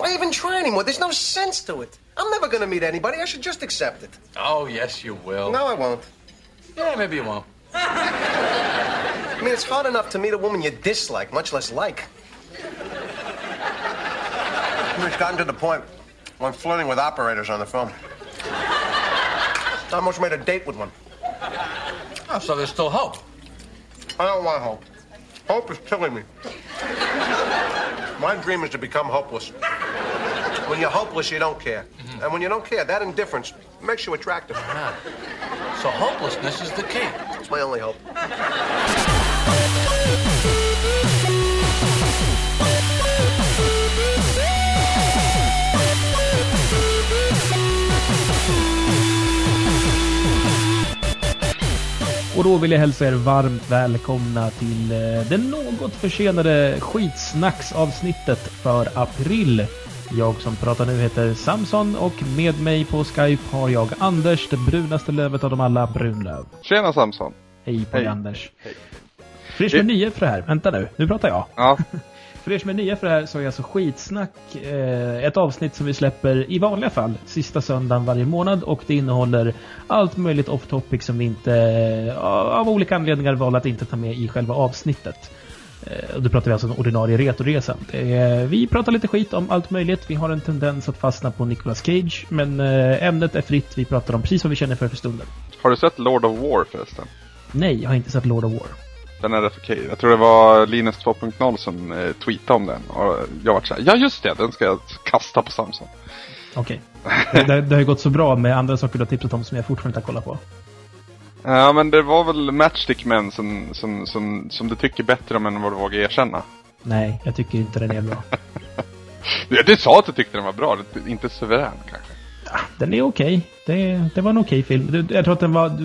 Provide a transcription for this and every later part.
Why even try anymore? There's no sense to it. I'm never gonna meet anybody. I should just accept it. Oh, yes, you will. No, I won't. Yeah, maybe you won't. I mean, it's hard enough to meet a woman you dislike, much less like. It's gotten to the point where I'm flirting with operators on the phone. I almost made a date with one. Oh, so there's still hope. I don't want hope. Hope is killing me. My dream is to become hopeless. When you're hopeless, you don't care. And when you don't care, that indifference makes you attractive. Ah. So hopelessness is the key. It's my only hope. Och då vill jag hälsa er varmt välkomna till eh, det något försenade skitsnacksavsnittet för april. Jag som pratar nu heter Samson och med mig på Skype har jag Anders, det brunaste lövet av dem alla, Brunlöv. Tjena Samson. Hej på dig Hej. Anders. För er som är nya för det här, vänta nu, nu pratar jag. Ja, För er som är nya för det här så är alltså Skitsnack eh, ett avsnitt som vi släpper i vanliga fall sista söndagen varje månad och det innehåller allt möjligt off topic som vi inte eh, av olika anledningar valde att inte ta med i själva avsnittet. Eh, och då pratar vi alltså om ordinarie retoresa. Vi pratar lite skit om allt möjligt. Vi har en tendens att fastna på Nicolas Cage men eh, ämnet är fritt. Vi pratar om precis vad vi känner för för stunden. har du sett Lord of War förresten? Nej, jag har inte sett Lord of War. Den är rätt okej. Jag tror det var Linus 2.0 som eh, tweetade om den. Och jag var såhär, ja just det, den ska jag kasta på Samson. Okej. Det, det, det har ju gått så bra med andra saker du har tipsat om som jag fortfarande inte har kollat på. Ja men det var väl Matchstick Men som, som, som, som du tycker bättre om än vad du vågar erkänna. Nej, jag tycker inte den är bra. Du, du sa att du tyckte den var bra, inte suverän kanske. Den är okej. Det, det var en okej film. Det- Jag tror att den var...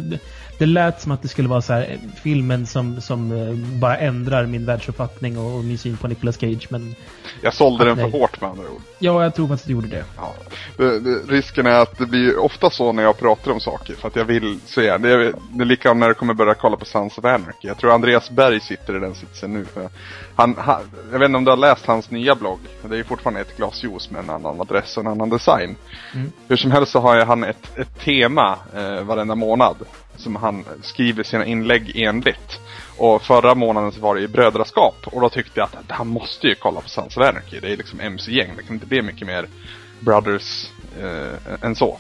Det, lät som att det skulle vara så här eh, filmen som, som eh, bara ändrar min världsuppfattning och, och min syn på Nicolas Cage. Men Jag sålde Ah, den för nej. hårt med andra ord. ja, jag tror faktiskt att det gjorde det. Ja. Det, det, risken är att det blir ofta så när jag pratar om saker. För att jag vill gärna. Det är, det är likadant när du kommer börja kolla på Sons of Anarchy. Jag tror Andreas Berg sitter i den sitsen nu. För han, han, jag vet inte om du har läst hans nya blogg. Det är ju fortfarande ett glas juice med en annan adress och en annan design. Hur som helst så har ju han ett, ett tema eh, varenda månad. Som han skriver sina inlägg enligt. Och förra månaden så var det i brödraskap. Och då tyckte jag att han måste ju kolla på Sons of Anarchy. Det är liksom MC-gäng. Det kan inte bli mycket mer Brothers eh, än så.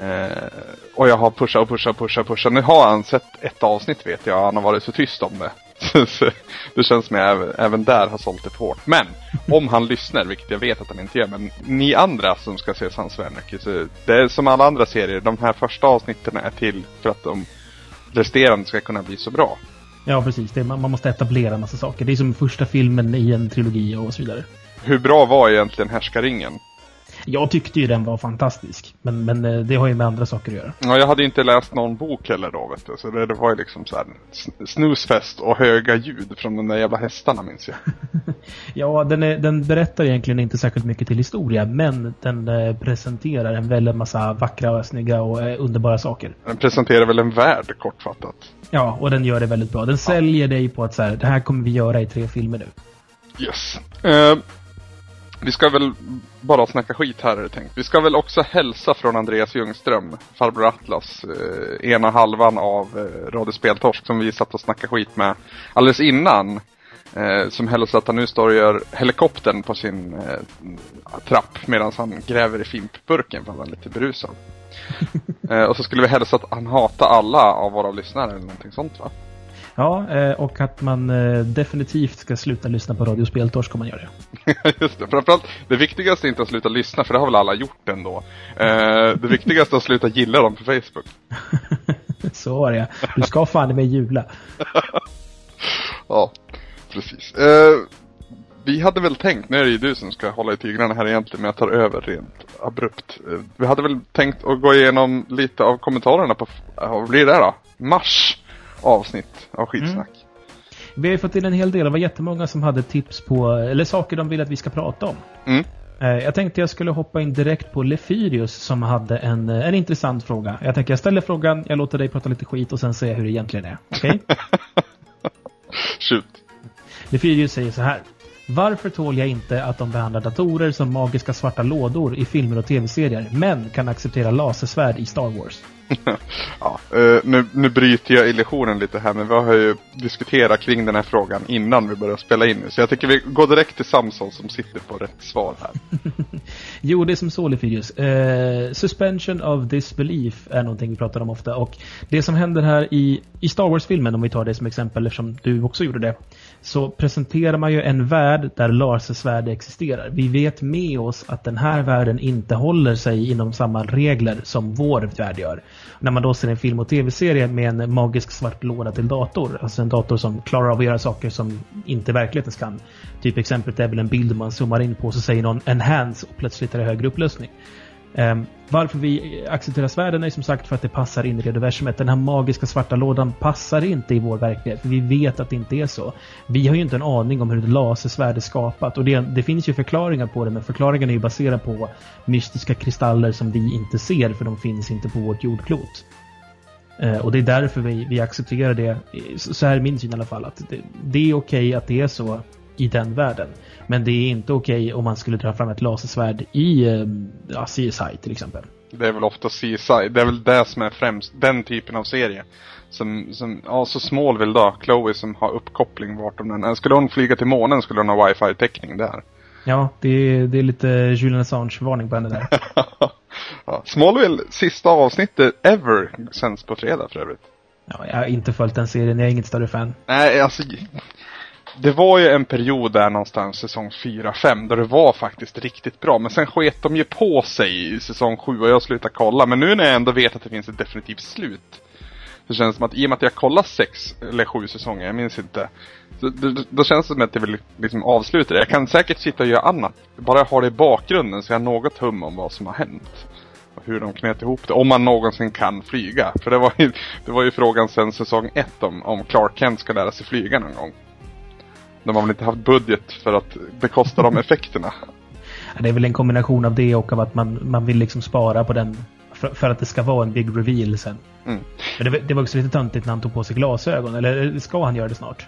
Eh, och jag har pushat och pushat och pushat och pushat. Nu har han sett ett avsnitt vet jag. Han har varit så tyst om det. Det känns som jag även, där har sålt det hårt. Men om han lyssnar, vilket jag vet att han inte gör. Men ni andra som ska se Sons of Anarchy. Så det är som alla andra serier. De här första avsnitten är till för att de resterande ska kunna bli så bra. Ja, precis. Det, man, man måste etablera en massa saker. Det är som första filmen i en trilogi och så vidare. Hur bra var egentligen Härskaringen? Jag tyckte ju den var fantastisk. Men, men eh, det har ju med andra saker att göra. Ja, jag hade inte läst någon bok heller då vet du. Så det, det var ju liksom så här sn- snusfest och höga ljud från de där jävla hästarna minns jag. Ja, den, är, den berättar egentligen inte särskilt mycket till historia, men den eh, presenterar en väldigt massa vackra, snygga och eh, underbara saker. Den presenterar väl en värld kortfattat. Ja, och den gör det väldigt bra. Den säljer dig på att så här, det här kommer vi göra i tre filmer nu. Yes. Eh, vi ska väl bara snacka skit här är det tänkt. Vi ska väl också hälsa från Andreas Ljungström, farbror Atlas, eh, ena halvan av eh, Radio Speltorsk som vi satt och snackade skit med alldeles innan. Eh, som hälsar att han nu står och gör helikoptern på sin eh, trapp medan han gräver i fimpburken för att han är lite berusad. eh, och så skulle vi hälsa att han hatar alla av våra lyssnare eller någonting sånt va? Ja, eh, och att man eh, definitivt ska sluta lyssna på Radio Speltorsk om man gör det. Just det. Framförallt, det viktigaste är inte att sluta lyssna, för det har väl alla gjort ändå. Eh, det viktigaste är att sluta gilla dem på Facebook. Så var det Du ska fan mig jula. Ja, precis. Vi hade väl tänkt, nu är det ju du som ska hålla i tigrarna här egentligen, men jag tar över rent abrupt. Vi hade väl tänkt att gå igenom lite av kommentarerna på, vad blir det då? Mars avsnitt av skitsnack. Vi har ju fått in en hel del. Det var jättemånga som hade tips på, eller saker de vill att vi ska prata om. Mm. Eh, Jag tänkte jag skulle hoppa in direkt på Lefyrius som hade en, eh, en intressant fråga. Jag tänker jag ställer frågan, jag låter dig prata lite skit och sen säger jag hur det egentligen är. Okej? Shoot. Lefyrius säger så här. Varför tål jag inte att de behandlar datorer som magiska svarta lådor i filmer och tv-serier, men kan acceptera lasersvärd i Star Wars? ja, eh, nu, nu bryter jag illusionen lite här, men vi har ju diskuterat kring den här frågan innan vi började spela in nu. Så jag tycker vi går direkt till Samson som sitter på rätt svar här. jo, det är som så Lefyrius. Uh, suspension of disbelief är någonting vi pratar om ofta. Och det som händer här i, i Star Wars-filmen, om vi tar det som exempel eftersom du också gjorde det. Så presenterar man ju en värld där lasersvärd existerar. Vi vet med oss att den här världen inte håller sig inom samma regler som vår värld gör. När man då ser en film och tv-serie med en magisk svart låda till dator. Alltså en dator som klarar av att göra saker som inte verkligheten kan. Typ exemplet är väl en bild man zoomar in på så säger någon enhance och plötsligt är det högre upplösning. Ehm, varför vi accepterar svärden är som sagt för att det passar in i universumet. Den här magiska svarta lådan passar inte i vår verklighet. För vi vet att det inte är så. Vi har ju inte en aning om hur ett lasersvärd är skapat. Och det, det finns ju förklaringar på det, men förklaringen är ju baserad på mystiska kristaller som vi inte ser, för de finns inte på vårt jordklot. Ehm, och det är därför vi, vi accepterar det. Så här är min syn i alla fall. Att det, det är okej okay att det är så i den världen. Men det är inte okej okay om man skulle dra fram ett lasersvärd i ehm, ja, CSI till exempel. Det är väl ofta CSI, det är väl det som är främst, den typen av serie. Som, som ja så Smallville då, Chloe som har uppkoppling vart om den Skulle hon flyga till månen skulle hon ha wifi-täckning där. Ja, det är, det är lite Julian Assange-varning på henne där. ja, Smallville, sista avsnittet ever, sänds på fredag för övrigt. Ja, jag har inte följt den serien, jag är inget större fan. Nej, alltså det var ju en period där någonstans säsong 4-5 där det var faktiskt riktigt bra. Men sen sket de ju på sig i säsong 7 och jag slutade kolla. Men nu när jag ändå vet att det finns ett definitivt slut. Så känns det som att i och med att jag kollat sex eller sju säsonger, jag minns inte. Så, då, då känns det som att jag vill liksom avsluta det. Jag kan säkert sitta och göra annat. Bara ha det i bakgrunden så jag har något hum om vad som har hänt. Och hur de knöt ihop det. Om man någonsin kan flyga. För det var ju, det var ju frågan sen säsong 1 om, om Clark Kent ska lära sig flyga någon gång. De har väl inte haft budget för att bekosta de effekterna. Det är väl en kombination av det och av att man, man vill liksom spara på den för, för att det ska vara en big reveal sen. Mm. Men det, det, var också lite töntigt när han tog på sig glasögon. Eller ska han göra det snart?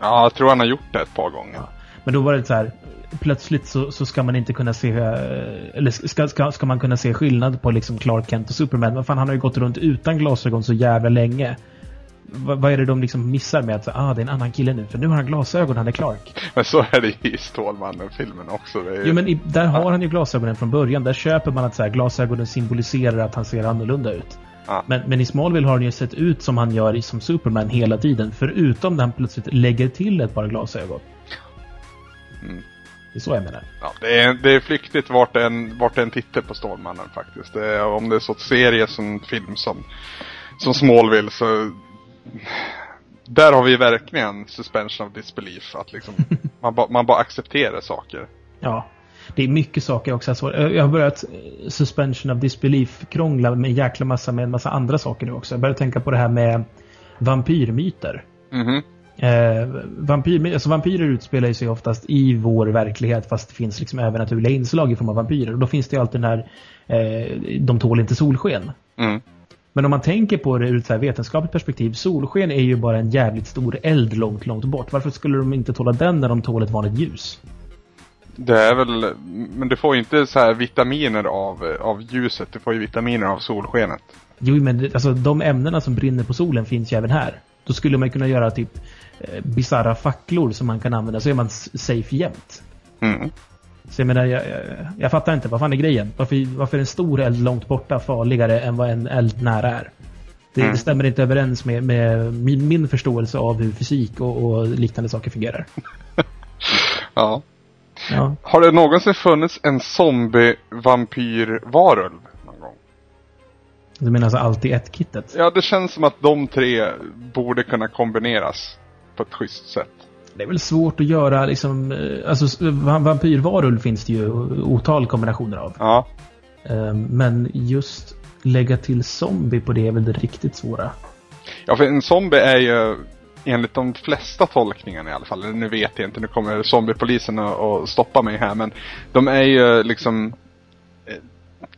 Ja, jag tror han har gjort det ett par gånger. Ja. Men då var det så här. Plötsligt så, så ska man inte kunna se Eller ska, ska, ska man kunna se skillnad på liksom Clark Kent och Superman. Men fan, han har ju gått runt utan glasögon så jävla länge vad är det de liksom missar med att ah, det är en annan kille nu? För nu har han glasögon, han är Clark. Men så är det i Stålmannen-filmen också. Ju... Jo, men i, där har han ju glasögonen från början. Där köper man att så här, glasögonen symboliserar att han ser annorlunda ut. Ah. Men, men i Smallville har han ju sett ut som han gör som Superman hela tiden. Förutom när han plötsligt lägger till ett par glasögon. Mm. Det är så jag menar. Ja, det är, det är flyktigt vart en, vart en tittar på Stålmannen faktiskt. Det är, om det är så serie som film som, som Smallville så där har vi verkligen suspension of disbelief. Att liksom, man, ba, man bara accepterar saker. Ja. Det är mycket saker också. Alltså, jag har börjat eh, suspension of disbelief krångla med en jäkla massa med en massa andra saker nu också. Jag börjar tänka på det här med vampyrmyter. Mm -hmm. eh, vampyr, alltså vampyrer utspelar sig oftast i vår verklighet fast det finns liksom övernaturliga inslag i form av vampyrer. Och då finns det ju alltid den här eh, de tål inte solsken. Mm. Men om man tänker på det ur ett så vetenskapligt perspektiv, solsken är ju bara en jävligt stor eld långt, långt bort. Varför skulle de inte tåla den när de tål ett vanligt ljus? Det är väl, men du får ju inte så här vitaminer av, av ljuset, du får ju vitaminer av solskenet. Jo, men alltså de ämnena som brinner på solen finns ju även här. Då skulle man kunna göra typ eh, bizarra facklor som man kan använda, så är man safe jämt. Mm. Så jag menar, jag, jag, jag, fattar inte. Vad fan är grejen? Varför, varför är en stor eld långt borta farligare än vad en eld nära är? Det, mm. det stämmer inte överens med, med min, min, förståelse av hur fysik och, och liknande saker fungerar. ja. ja. Har det någonsin funnits en zombie-vampyr-varulv någon gång? Du menar alltså allt i ett-kittet? Ja, det känns som att de tre borde kunna kombineras på ett schysst sätt. Det är väl svårt att göra liksom, eh, alltså vampyrvarulv finns det ju otal kombinationer av. Ja. Ehm, men just lägga till zombie på det är väl det riktigt svåra. Ja, för en zombie är ju enligt de flesta tolkningarna i alla fall, nu vet jag inte, nu kommer zombiepolisen att stoppa mig här, men de är ju liksom eh,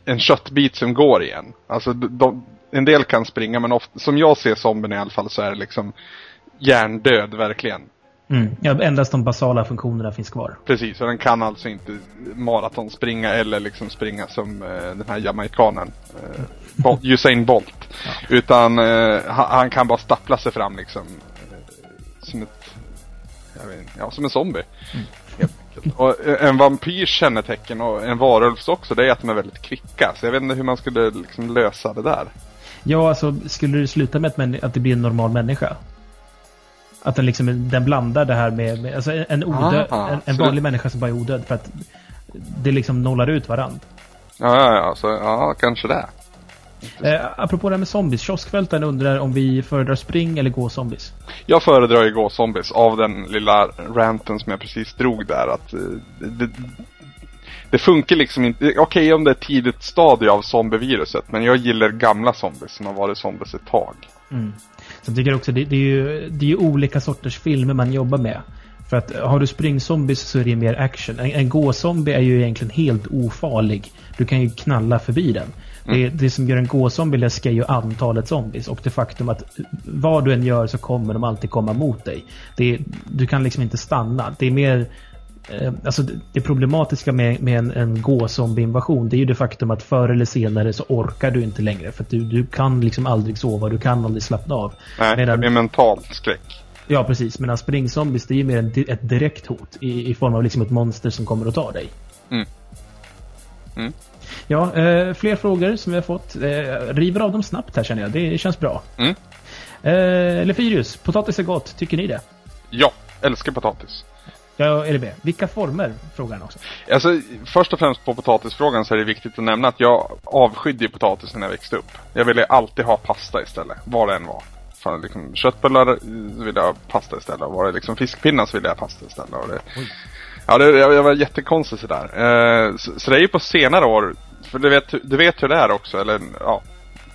en köttbit som går igen. Alltså de, en del kan springa men ofta, som jag ser zombien i alla fall så är det liksom hjärndöd verkligen. Mm. Ja, endast de basala funktionerna finns kvar. Precis, och den kan alltså inte maraton springa eller liksom springa som eh, den här jamaikanen. Eh, Bol- Usain Bolt. Utan eh, han, kan bara stappla sig fram liksom. Eh, som ett, inte, ja som en zombie. Helt enkelt. Och eh, en vampyrs kännetecken och en varulvs också, det är att de är väldigt kvicka. Så jag vet inte hur man skulle liksom lösa det där. Ja, alltså skulle det sluta med att, att det blir en normal människa? Att den liksom, den blandar det här med, med alltså en, odöd, Ah, en, en vanlig det- människa som bara är odöd för att det liksom nollar ut varandra. Ja, ja, ja, så, ja kanske det. Eh, apropå det här med zombies, kioskvältaren undrar om vi föredrar spring eller gå zombies. Jag föredrar ju gå zombies av den lilla ranten som jag precis drog där. Att eh, det, det funkar liksom inte. Okej om det är tidigt stadie av zombieviruset. Men jag gillar gamla zombies som har varit zombies ett tag. Mm. Jag tycker också det, det, är ju, det är olika sorters filmer man jobbar med. För att har du springzombies så är det mer action. En, en gåzombie är ju egentligen helt ofarlig. Du kan ju knalla förbi den. Det, det som gör en gåzombie läskig är ju antalet zombies och det faktum att vad du än gör så kommer de alltid komma mot dig. Det, du kan liksom inte stanna. Det är mer Alltså det, problematiska med, med en, en gåzombie-invasion det är ju det faktum att förr eller senare så orkar du inte längre. För att du, du kan liksom aldrig sova, du kan aldrig slappna av. Nej, Medan- det är mental skräck. Ja, precis. Medan springzombies det är ju mer en, ett direkt hot i, i form av liksom ett monster som kommer och tar dig. Mm. Mm. Ja, eh, fler frågor som vi har fått. Eh, river av dem snabbt här känner jag. Det känns bra. Mm. Eh, Lefyrius, potatis är gott. Tycker ni det? Ja, älskar potatis. Ja, eller B. Vilka former? Frågar han också. Alltså, först och främst på potatisfrågan så är det viktigt att nämna att jag avskydde potatis när jag växte upp. Jag ville alltid ha pasta istället, vad det än var. Fan, liksom, köttbullar ville jag ha pasta istället. Och var det liksom fiskpinnar så ville jag ha pasta istället. Och det, ja, det, jag, jag var jättekonstig sådär. Eh, så, så det är ju på senare år, för du vet, du vet hur det är också, eller ja.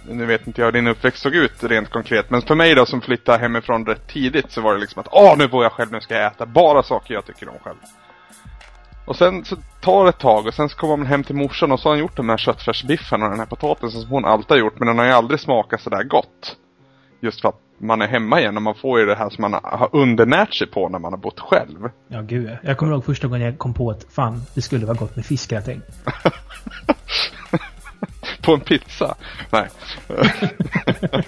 Nu vet inte jag hur din uppväxt såg ut rent konkret. Men för mig då som flyttade hemifrån rätt tidigt så var det liksom att Åh nu bor jag själv, nu ska jag äta bara saker jag tycker om själv. Och sen så tar det ett tag och sen så kommer man hem till morsan och så har han gjort de här köttfärsbiffen och den här potatisen som hon alltid har gjort. Men den har ju aldrig smakat sådär gott. Just för att man är hemma igen och man får ju det här som man har undernärt sig på när man har bott själv. Ja, gud. Jag kommer ihåg första gången jag kom på att fan, det skulle vara gott med fiskgratäng. på en pizza. Nej.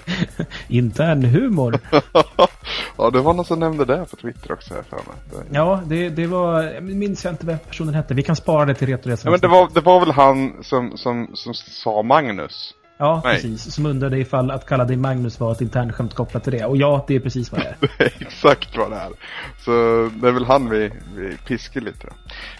Intern humor. ja, det var någon som nämnde det på Twitter också här. Det- Ja, det, det var... Jag minns jag inte vad personen hette. Vi kan spara det till Retoresan. Ja, men det var, det var väl han som, som, som sa Magnus. Ja, Nej. precis. Som undrade ifall att kalla dig Magnus var ett internskämt kopplat till det. Och ja, det är precis vad det är. Det är exakt vad det är. Så det är väl han vi, vi piskar lite.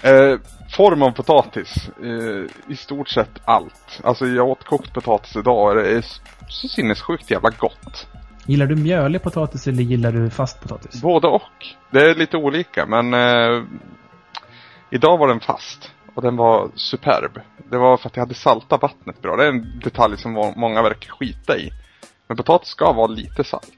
Eh, form av potatis. Eh, I stort sett allt. Alltså jag åt kokt potatis idag och det är så sinnessjukt jävla gott. Gillar du mjölig potatis eller gillar du fast potatis? Både och. Det är lite olika men eh, idag var den fast. Och den var superb. Det var för att jag hade saltat vattnet bra. Det är en detalj som må- många verkar skita i. Men potatis ska vara lite salt.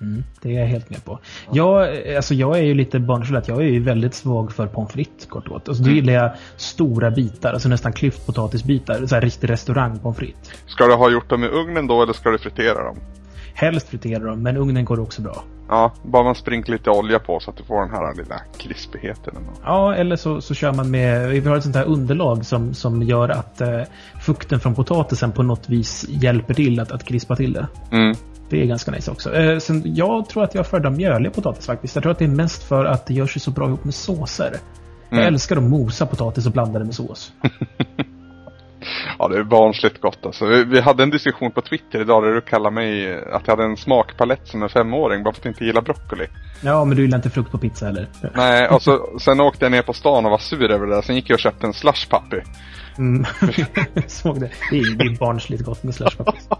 Mm, det är jag helt med på. Jag, alltså jag är ju lite barnslig att jag är ju väldigt svag för pommes frites kort och gott. Alltså då gillar jag stora bitar, alltså nästan klyftpotatisbitar. Så här riktig restaurang pommes frites. Ska du ha gjort dem i ugnen då eller ska du fritera dem? Helst fritera dem, men ugnen går också bra. Ja, bara man sprinklar lite olja på så att du får den här lilla krispigheten. ändå. Ja, eller så, så kör man med, vi har ett sånt här underlag som, som gör att eh, fukten från potatisen på något vis hjälper till att, att krispa till det. Mm. Det är ganska nice också. Eh, sen, jag tror att jag föredrar mjölig potatis faktiskt. Jag tror att det är mest för att det gör sig så bra ihop med såser. Jag Mm. älskar att mosa potatis och blanda det med sås. Ja, det är barnsligt gott alltså. Vi, hade en diskussion på Twitter idag där du kallade mig att jag hade en smakpalett som en femåring bara för att jag inte gillar broccoli. Ja, men du gillar inte frukt på pizza heller. Nej, och så, sen åkte jag ner på stan och var sur över det där. Sen gick jag och köpte en slush puppy. Mm. Såg det. Det är, det är barnsligt gott med slushpoppis.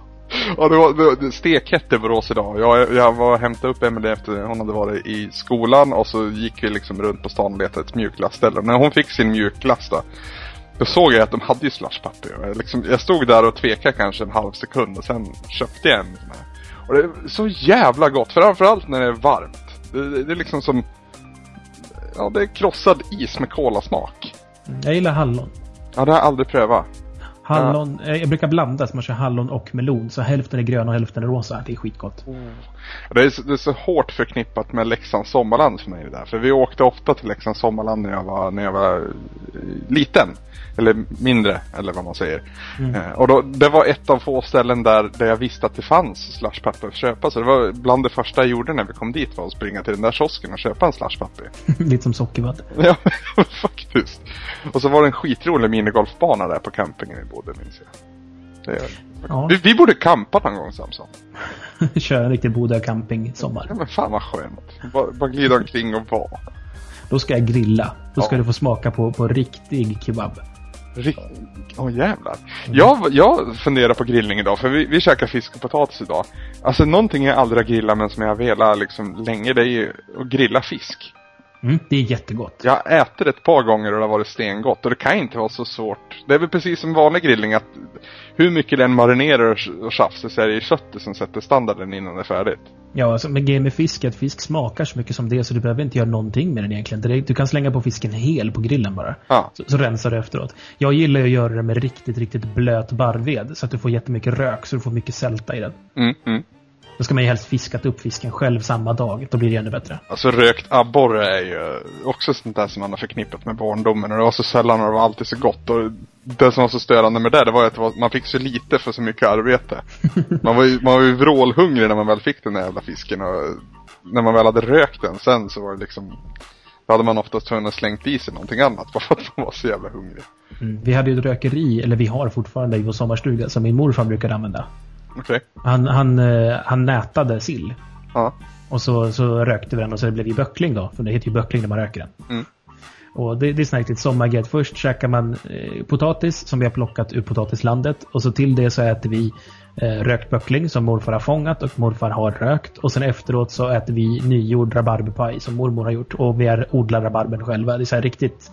Ja, det var, det var stekhett i Borås idag. Jag, jag var och hämtade upp Emelie efter hon hade varit i skolan och så gick vi liksom runt på stan och letade ett mjukglassställe. När hon fick sin mjukglass då, då såg jag att de hade ju slush puppy. Och jag, liksom, jag stod där och tvekade kanske en halv sekund och sen köpte jag en sån här. Och det är så jävla gott, framförallt när det är varmt. Det, det, det är liksom som, ja det är krossad is med kolasmak. Jag gillar hallon. Ja, det har jag aldrig prövat. Hallon, eh, jag brukar blanda så man kör hallon och melon. Så hälften är grön och hälften är rosa. Det är skitgott. Det är, så- det är så hårt förknippat med Leksands sommarland för mig det där. För vi åkte ofta till Leksands sommarland när jag var, när jag var eh, liten. Eller mindre, eller vad man säger. Eh, och då, det var ett av få ställen där, där jag visste att det fanns slashpapper att köpa. Så det var bland det första jag gjorde när vi kom dit var att springa till den där kiosken och köpa en slashpapper. Lite som sockervatten. ja, faktiskt. Och så var det en skitrolig minigolfbana där på campingen vi bodde, minns jag. Det, Ja. vi, vi borde campa någon gång Samson. Kör en riktig Bodö camping sommar. Ja men fan vad skönt. Bara, bara glida omkring och vara. Då ska jag grilla. Då ska Ja. du få smaka på, på riktig kebab. Rikt... Åh jävlar. Jag, jag funderar på grillning idag för vi, vi käkar fisk och potatis idag. Alltså någonting jag aldrig har grillat men som jag har velat liksom länge det är ju att grilla fisk. Mm, det är jättegott. Jag ätit ett par gånger och det har varit stengott och det kan inte vara så svårt. Det är väl precis som vanlig grillning att hur mycket den marinerar och- tjafsar så är det köttet som sätter standarden innan det är färdigt. Ja, alltså, men grejen med fisk är att fisk smakar så mycket som det så du behöver inte göra någonting med den egentligen. Du kan slänga på fisken hel på grillen bara. Ja. Så, så rensar du efteråt. Jag gillar att göra det med riktigt, riktigt blöt barrved. Så att du får jättemycket rök så du får mycket sälta i den. Mm, mm. Då ska man ju helst fiskat upp fisken själv samma dag. Då blir det ännu bättre. Alltså rökt abborre är ju också sånt där som man har förknippat med barndomen och det var så sällan och det var alltid så gott och det som var så störande med det, det var att det var, man fick så lite för så mycket arbete. Man var ju, man var ju vrålhungrig när man väl fick den där jävla fisken och när man väl hade rökt den sen så var det liksom då hade man oftast tvungen slängt i sig någonting annat bara för att man var så jävla hungrig. Mm. Vi hade ju ett rökeri, eller vi har fortfarande i vår sommarstuga, som min morfar brukade använda. Okej. Han, han, eh, han nätade sill. Ja. Och så, så rökte vi den och så det blev ju böckling då. För det heter ju böckling när man röker den. Mm. Och det, det är här riktigt sommargrej. Först käkar man eh, potatis som vi har plockat ur potatislandet. Och så till det så äter vi eh, rökt böckling som morfar har fångat och morfar har rökt. Och sen efteråt så äter vi nygjord rabarberpaj som mormor har gjort. Och vi har odlat rabarbern själva. Det är så här riktigt...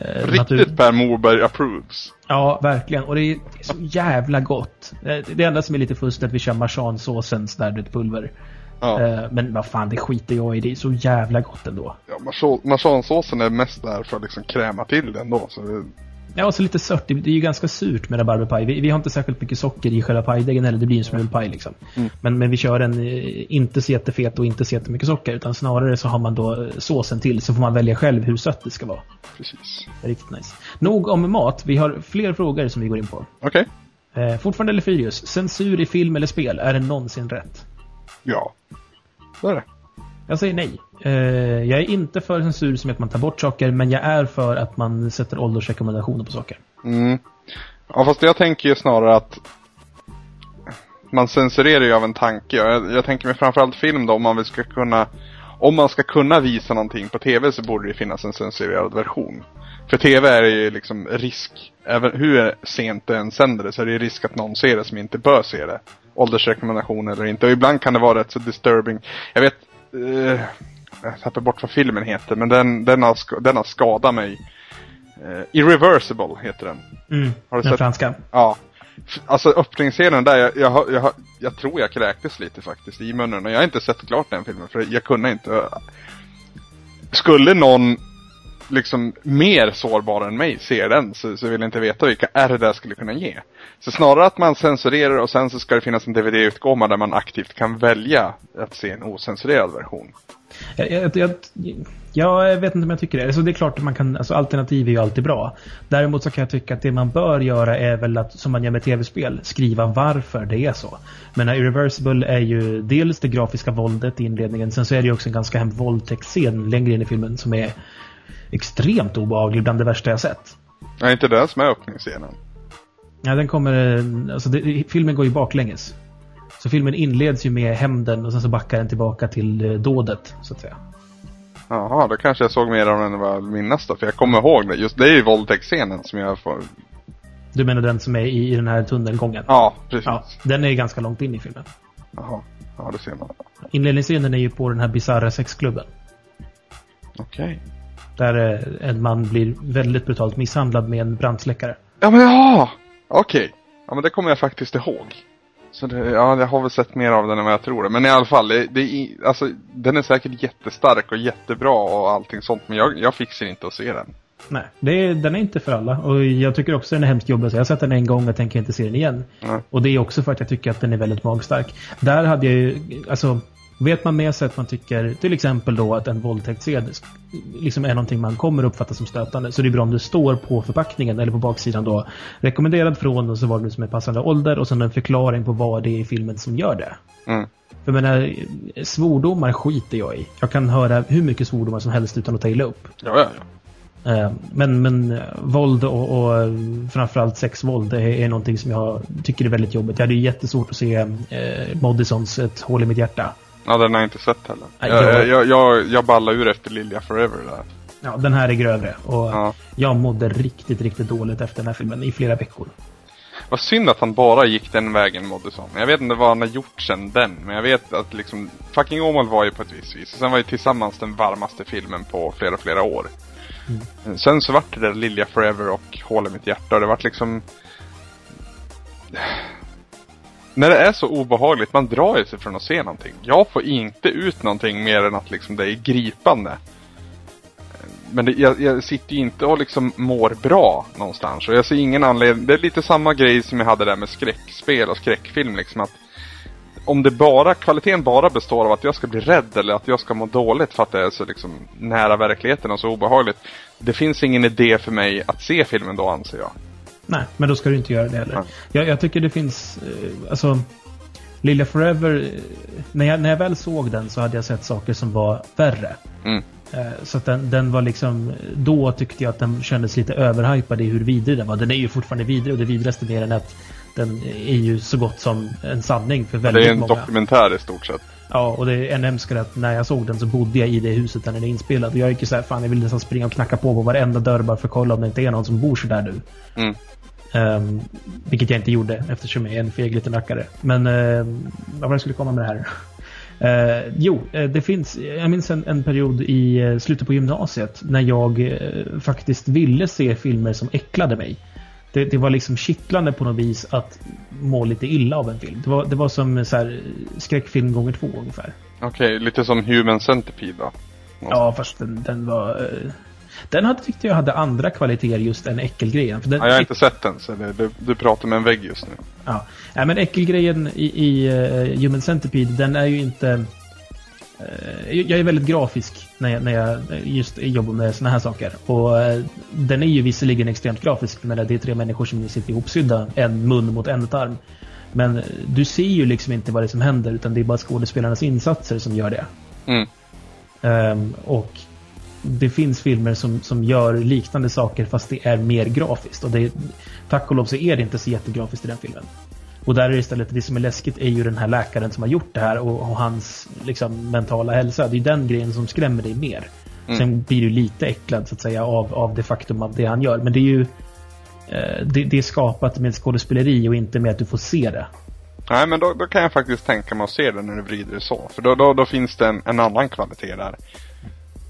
Eh, natur- Riktigt Per Morberg approves. Ja, verkligen. Och det är, det är så jävla gott. Eh, Det enda som är lite fusk är att vi kör marsansåsen sådär, pulver. Ja. Eh, Men vad fan, det skiter jag i. Det är så jävla gott ändå. ja marsa- Marsansåsen är mest där för att liksom kräma till den då. Så det, Ja, och så lite sött. Det det är ju ganska surt med rabarberpaj. Vi, vi har inte särskilt mycket socker i själva pajdegen heller. Det blir en smulpaj liksom. Men, men vi kör en eh, inte så jättefet och inte så jättemycket socker. Utan snarare så har man då eh, såsen till. Så får man välja själv hur sött det ska vara. precis. Det riktigt nice. Nog om mat. Vi har fler frågor som vi går in på. Okej. Eh, fortfarande Elefyrius. Censur i film eller spel. Är det någonsin rätt? Ja. Så är det. Jag säger nej. Eh, jag är inte för censur som att man tar bort saker, men jag är för att man sätter åldersrekommendationer på saker. Mm. Ja fast jag tänker ju snarare att man censurerar ju av en tanke. Jag, jag tänker mig framförallt film då om man ska kunna om man ska kunna visa någonting på TV så borde det finnas en censurerad version. För TV är det ju liksom risk, även hur sent det än sänder det så är det ju risk att någon ser det som inte bör se det. Åldersrekommendation eller inte. Och ibland kan det vara rätt så disturbing. Jag vet, eh, jag tappar bort vad filmen heter men den, den, har, den har skadat mig. Eh, Irreversible heter den. Mm. Har du Den sett- franska. Ja. Alltså öppningsscenen där, jag, jag, jag, jag tror jag kräktes lite faktiskt i munnen och jag har inte sett klart den filmen för jag kunde inte. Skulle någon liksom mer sårbar än mig ser den så, så vill jag inte veta vilka är det där skulle kunna ge. Så snarare att man censurerar och sen så ska det finnas en DVD-utgåva där man aktivt kan välja att se en ocensurerad version. Jag, jag, jag, jag vet inte om jag tycker det. Alltså det är klart att man kan, alltså alternativ är ju alltid bra. Däremot så kan jag tycka att det man bör göra är väl att, som man gör med tv-spel, skriva varför det är så. Men Irreversible är ju dels det grafiska våldet i inledningen, sen så är det ju också en ganska hemsk våldtäktsscen längre in i filmen som är extremt obehaglig, bland det värsta jag sett. Är inte det som är öppningsscenen? Ja, den kommer... Alltså det, filmen går ju baklänges. Så filmen inleds ju med hämnden och sen så backar den tillbaka till eh, dådet, så att säga. Jaha, då kanske jag såg mer av den än vad jag minns då. För jag kommer ihåg det. Just det är ju våldtäktsscenen som jag får... Du menar den som är i, i den här tunnelgången? Ja, precis. Ja, den är ju ganska långt in i filmen. Jaha. Ja, det ser man. Inledningsscenen är ju på den här bisarra sexklubben. Okej. Där eh, en man blir väldigt brutalt misshandlad med en brandsläckare. Ja, men ja! Okej. Ja, men det kommer jag faktiskt ihåg. Så det, ja, jag har väl sett mer av den än vad jag tror det. Men i alla fall, det, det, alltså, den är säkert jättestark och jättebra och allting sånt. Men jag, jag fixar inte att se den. Nej, det den är inte för alla. Och jag tycker också den är hemskt jobbig. Så jag har sett den en gång och tänker inte se den igen. Nej. Och det är också för att jag tycker att den är väldigt magstark. Där hade jag ju, alltså, vet man med sig att man tycker till exempel då att en våldtäktsscen liksom är någonting man kommer uppfatta som stötande. Så det är bra om det står på förpackningen eller på baksidan då rekommenderad från och så var det som är passande ålder och sen en förklaring på vad det är i filmen som gör det. Mm. För jag menar, svordomar skiter jag i. Jag kan höra hur mycket svordomar som helst utan att ta illa upp. Ja, ja, ja. Eh, Men, men våld och, och framförallt sexvåld är, är någonting som jag tycker är väldigt jobbigt. Jag hade ju jättesvårt att se eh, Moddisons Ett hål i mitt hjärta. Ja, den har jag inte sett heller. Nej, Jag, jag- jag, jag, ballar ur efter Lilja Forever där. Ja, den här är grövre. Och Ja. jag mådde riktigt, riktigt dåligt efter den här filmen i flera veckor. Vad synd att han bara gick den vägen, Moddison. Jag vet inte vad han har gjort sen den, men jag vet att liksom Fucking Åmål var ju på ett visst vis. Sen var ju Tillsammans den varmaste filmen på flera, flera år. Sen så vart det där Lilja Forever och Hål i mitt hjärta och det vart liksom... När det är så obehagligt, man drar ju sig från att se någonting. Jag får inte ut någonting mer än att liksom det är gripande. Men det, jag, jag sitter ju inte och liksom mår bra någonstans. Och jag ser ingen anledning. Det är lite samma grej som jag hade där med skräckspel och skräckfilm. Liksom att om det bara, kvaliteten bara består av att jag ska bli rädd eller att jag ska må dåligt för att det är så liksom nära verkligheten och så obehagligt. Det finns ingen idé för mig att se filmen då anser jag. Nej, men då ska du inte göra det heller. Jag, jag tycker det finns, eh, alltså Lilja Forever, eh, när jag, när jag väl såg den så hade jag sett saker som var värre. Mm. Eh, Så att den, den var liksom, då tyckte jag att den kändes lite överhypad i hur vidrig den var. Den är ju fortfarande vidrig och det vidrigaste med den är att den är ju så gott som en sanning för väldigt Det är en många. dokumentär i stort sett. Ja, och det är ännu hemskare att när jag såg den så bodde jag i det huset där den är inspelad. Och jag gick ju såhär, fan jag vill nästan springa och knacka på på varenda dörr bara för att kolla om det inte är någon som bor så där nu. Mm. Ehm, vilket jag inte gjorde eftersom jag är en feg liten rackare. Men um, vad var det jag skulle komma med det här? Eh, jo, eh, det finns, jag minns en, en period i eh, slutet på gymnasiet när jag eh, faktiskt ville se filmer som äcklade mig. Det, det var liksom kittlande på något vis att må lite illa av en film. Det var, det var som så här, skräckfilm gånger två ungefär. Okej, lite som Human Centipede då. Ja, fast den, den var... eh, Den hade, tyckte jag hade andra kvaliteter just än äckelgrejen. Den, Ja, jag har inte sett den så det, du, du pratar med en vägg just nu. Ja, Nej, men äckelgrejen i, i uh, Human Centipede, den är ju inte... eh, jag är väldigt grafisk när jag, när jag just jobbar med såna här saker. Och eh, den är ju visserligen extremt grafisk, men det är tre människor som sitter ihopsydda, en mun mot en tarm. Men eh, du ser ju liksom inte vad det är som händer, utan det är bara skådespelarnas insatser som gör det. Mm. Ehm, och det finns filmer som, som gör liknande saker fast det är mer grafiskt. Och det, tack och lov så är det inte så jättegrafiskt i den filmen. Och där är det istället det som är läskigt är ju den här läkaren som har gjort det här och, och hans liksom, mentala hälsa. Det är den grejen som skrämmer dig mer. Mm. Sen blir du lite äcklad så att säga av, av det faktum av det han gör. Men det är ju eh, det, det är skapat med skådespeleri och inte med att du får se det. Nej, men då, då kan jag faktiskt tänka mig att se den när du vrider det så. För då, då, då finns det en, en annan kvalitet där.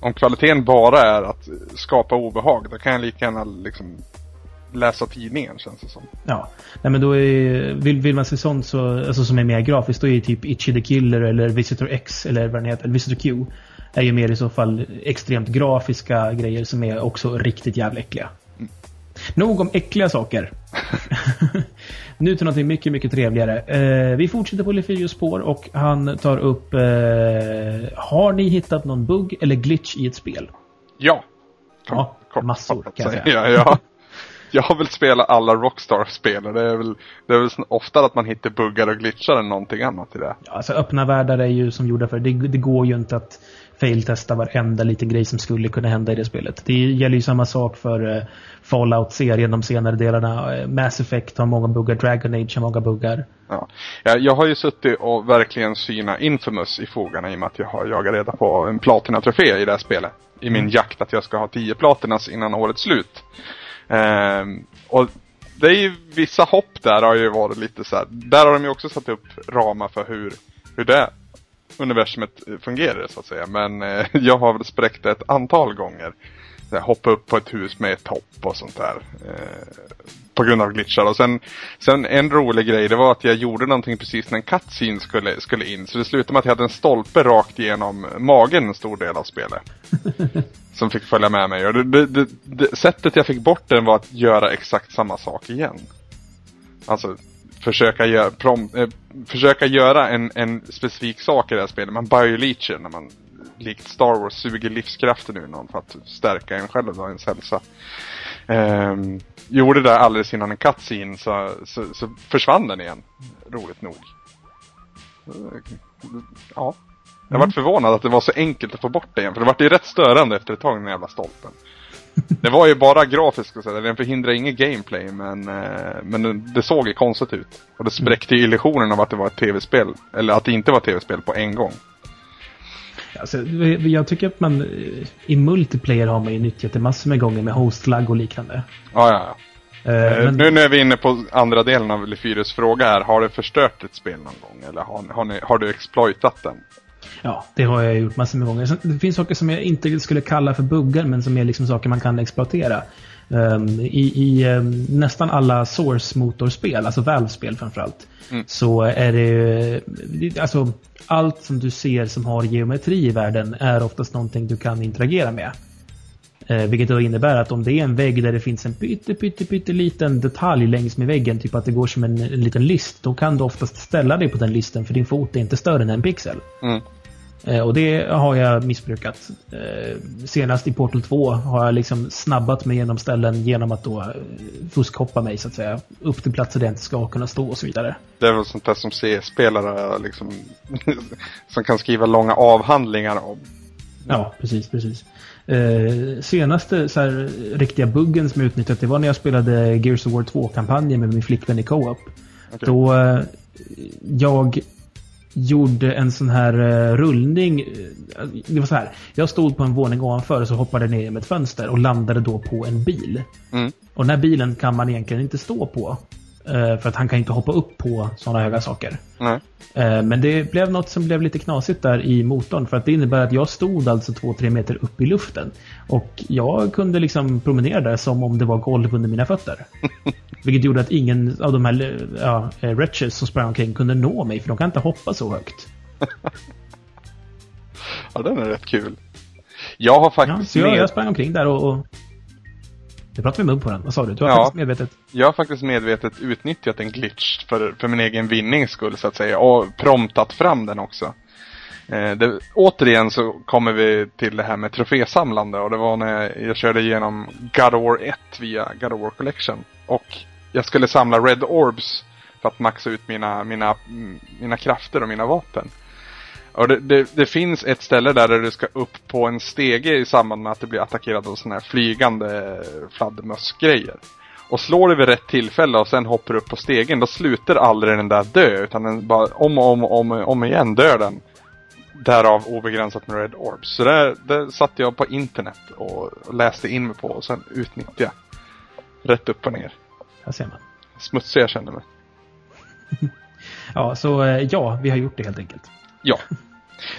Om kvaliteten bara är att skapa obehag, då kan jag lika gärna liksom läsa tidningen känns det som. Ja, nej men då är, vill, vill man se sånt så, alltså som är mer grafiskt, då är ju typ Itchy the Killer eller Visitor X eller vad den heter, Visitor Q. Är ju mer i så fall extremt grafiska grejer som är också riktigt jävla äckliga. Nog om äckliga saker. nu till någonting mycket, mycket trevligare. Eh, vi fortsätter på Lefyrios spår och han tar upp eh, Har ni hittat någon bugg eller glitch i ett spel? Ja! Ja, massor, kan jag säga. Ja, ja. Jag har väl spelat alla Rockstar-spel och det är väl, det är väl sn- ofta att man hittar buggar och glitchar än någonting annat i det. Ja, alltså öppna världar är ju som gjorda för det. Det går ju inte att fail-testa varenda liten grej som skulle kunna hända i det spelet. Det gäller ju samma sak för uh, Fallout-serien, de senare delarna. Eh, Mass Effect har många buggar, Dragon Age har många buggar. Ja. Jag, jag har ju suttit och verkligen syna Infamous i fogarna i och med att jag har jagat reda på en platinatrofé i det här spelet. I min jakt att jag ska ha 10 platinas innan årets slut. Ehm, och det är ju vissa hopp där har ju varit lite så här. Där har de ju också satt upp ramar för hur, hur det universumet fungerar så att säga. Men eh, jag har väl spräckt det ett antal gånger. Så här, hoppa upp på ett hus med ett topp och sånt där. Eh, på grund av glitchar. Och sen, sen en rolig grej, det var att jag gjorde någonting precis när en cutscene skulle, skulle in. Så det slutade med att jag hade en stolpe rakt igenom magen en stor del av spelet som fick följa med mig. Och det, det, det, det, sättet jag fick bort den var att göra exakt samma sak igen. Alltså försöka, gör, prom, eh, försöka göra en, en specifik sak i det här spelet. Man bioleacher när man likt Star Wars suger livskraften ur någon för att stärka en själv och ens hälsa. Um, gjorde det alldeles innan en cutscene så, så, så försvann den igen. Roligt nog. Eh, ja. Jag Mm. förvånad att det var så enkelt att få bort det igen. För det var ju rätt störande efter ett tag den jävla stolpen. Det var ju bara grafiskt, så den förhindrar inget gameplay men, eh, men det- såg ju konstigt ut. Och det spräckte ju illusionen av att det var ett tv-spel. Eller att det inte var ett tv-spel på en gång. Alltså, jag tycker att man eh, i multiplayer har man ju nyttjat det massor med gånger med hostlag och liknande. Ja, ja, ja. Eh, men, Nu när vi är inne på andra delen av Lefyres fråga här. Har det förstört ett spel någon gång? Eller har, har, ni, har du exploitat den? Ja, det har jag gjort massor med gånger. Det finns saker som jag inte skulle kalla för buggar, men som är liksom saker man kan exploatera. Ehm, I i ehm, nästan alla Source-motorspel, alltså Valve-spel framförallt, Mm. så är det, det... Alltså, allt som du ser som har geometri i världen är oftast någonting du kan interagera med. Eh, vilket då innebär att om det är en vägg där det finns en pytte, pytte, pytte liten detalj längs med väggen, typ att det går som en, en liten list, då kan du oftast ställa dig på den listen för din fot är inte större än en pixel. Mm. Eh, Och det har jag missbrukat. Eh, Senast i Portal 2 har jag liksom snabbat mig genom ställen genom att då eh, fuskhoppa mig så att säga. Upp till platser där jag inte ska kunna stå och så vidare. Det är väl sånt där som C-spelare liksom som kan skriva långa avhandlingar om. Ja, precis, precis. Eh, senaste så här, riktiga buggen som jag utnyttjat det var när jag spelade Gears of War 2-kampanjen med min flickvän i Co-op. Okej. Då eh, jag gjorde en sån här eh, rullning. eh, Det var så här. Jag stod på en våning ovanför och så hoppade ner genom ett fönster och landade då på en bil. Mm. Och den här bilen kan man egentligen inte stå på. Eh, För att han kan inte hoppa upp på sådana höga saker. Nej. Eh, Men det blev något som blev lite knasigt där i motorn. För att det innebär att jag stod alltså 2-3 meter upp i luften. Och jag kunde liksom promenera där som om det var golv under mina fötter. Vilket gjorde att ingen av de här ja, eh, wretches som sprang omkring kunde nå mig. För de kan inte hoppa så högt. Ja, den är rätt kul. Jag har Ja, faktiskt, så jag, med, jag sprang omkring där och... och... Nu pratar vi mun på den. Vad sa du? Du har Ja. faktiskt medvetet... jag har faktiskt medvetet utnyttjat en glitch för, för min egen vinnings skull så att säga. Och promptat fram den också. Eh, det, återigen så kommer vi till det här med trofésamlande och det var när jag körde igenom God of War 1 via God of War Collection. Och jag skulle samla Red Orbs för att maxa ut mina, mina, mm, mina krafter och mina vapen. Och det, det, det finns ett ställe där du ska upp på en stege i samband med att du blir attackerad av sådana här flygande fladdermössgrejer. Och slår du vid rätt tillfälle och sen hoppar upp på stegen, då slutar aldrig den där dö. Utan den bara om och om, och om, om igen dör den. Därav obegränsat med Red Orbs. Så det, det satte jag på internet och läste in mig på och sen utnyttjade jag. Rätt upp och ner. Här ser man. Smutsig jag kände mig. Ja, så eh, ja, vi har gjort det helt enkelt. Ja.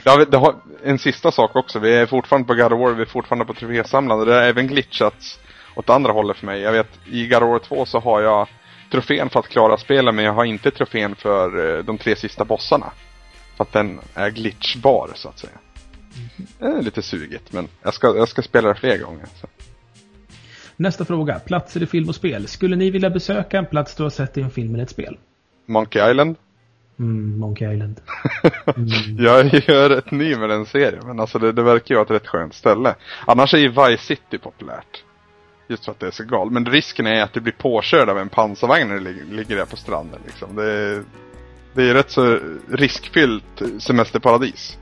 Vi- det har, en sista sak också. Vi är fortfarande på God of War, vi är fortfarande på trofésamlande. Det har även glitchats åt andra hållet för mig. Jag vet, i God of War 2 så har jag trofén för att klara spelen, men jag har inte trofén för eh, de tre sista bossarna. För att den är glitchbar, så att säga. Det är lite sugigt, men jag ska, jag ska spela det fler gånger. Så. Nästa fråga. Platser i film och spel. Skulle ni vilja besöka en plats du har sett i en film eller ett spel? Monkey Island. Mm, Monkey Island. Jag är rätt ny med den serien, men alltså det, det verkar ju vara ett rätt skönt ställe. Annars är ju Vice City populärt. Just för att det är så galet. Men risken är att du blir påkörd av en pansarvagn när du ligger där på stranden. Liksom. Det, är, det är rätt så riskfyllt semesterparadis.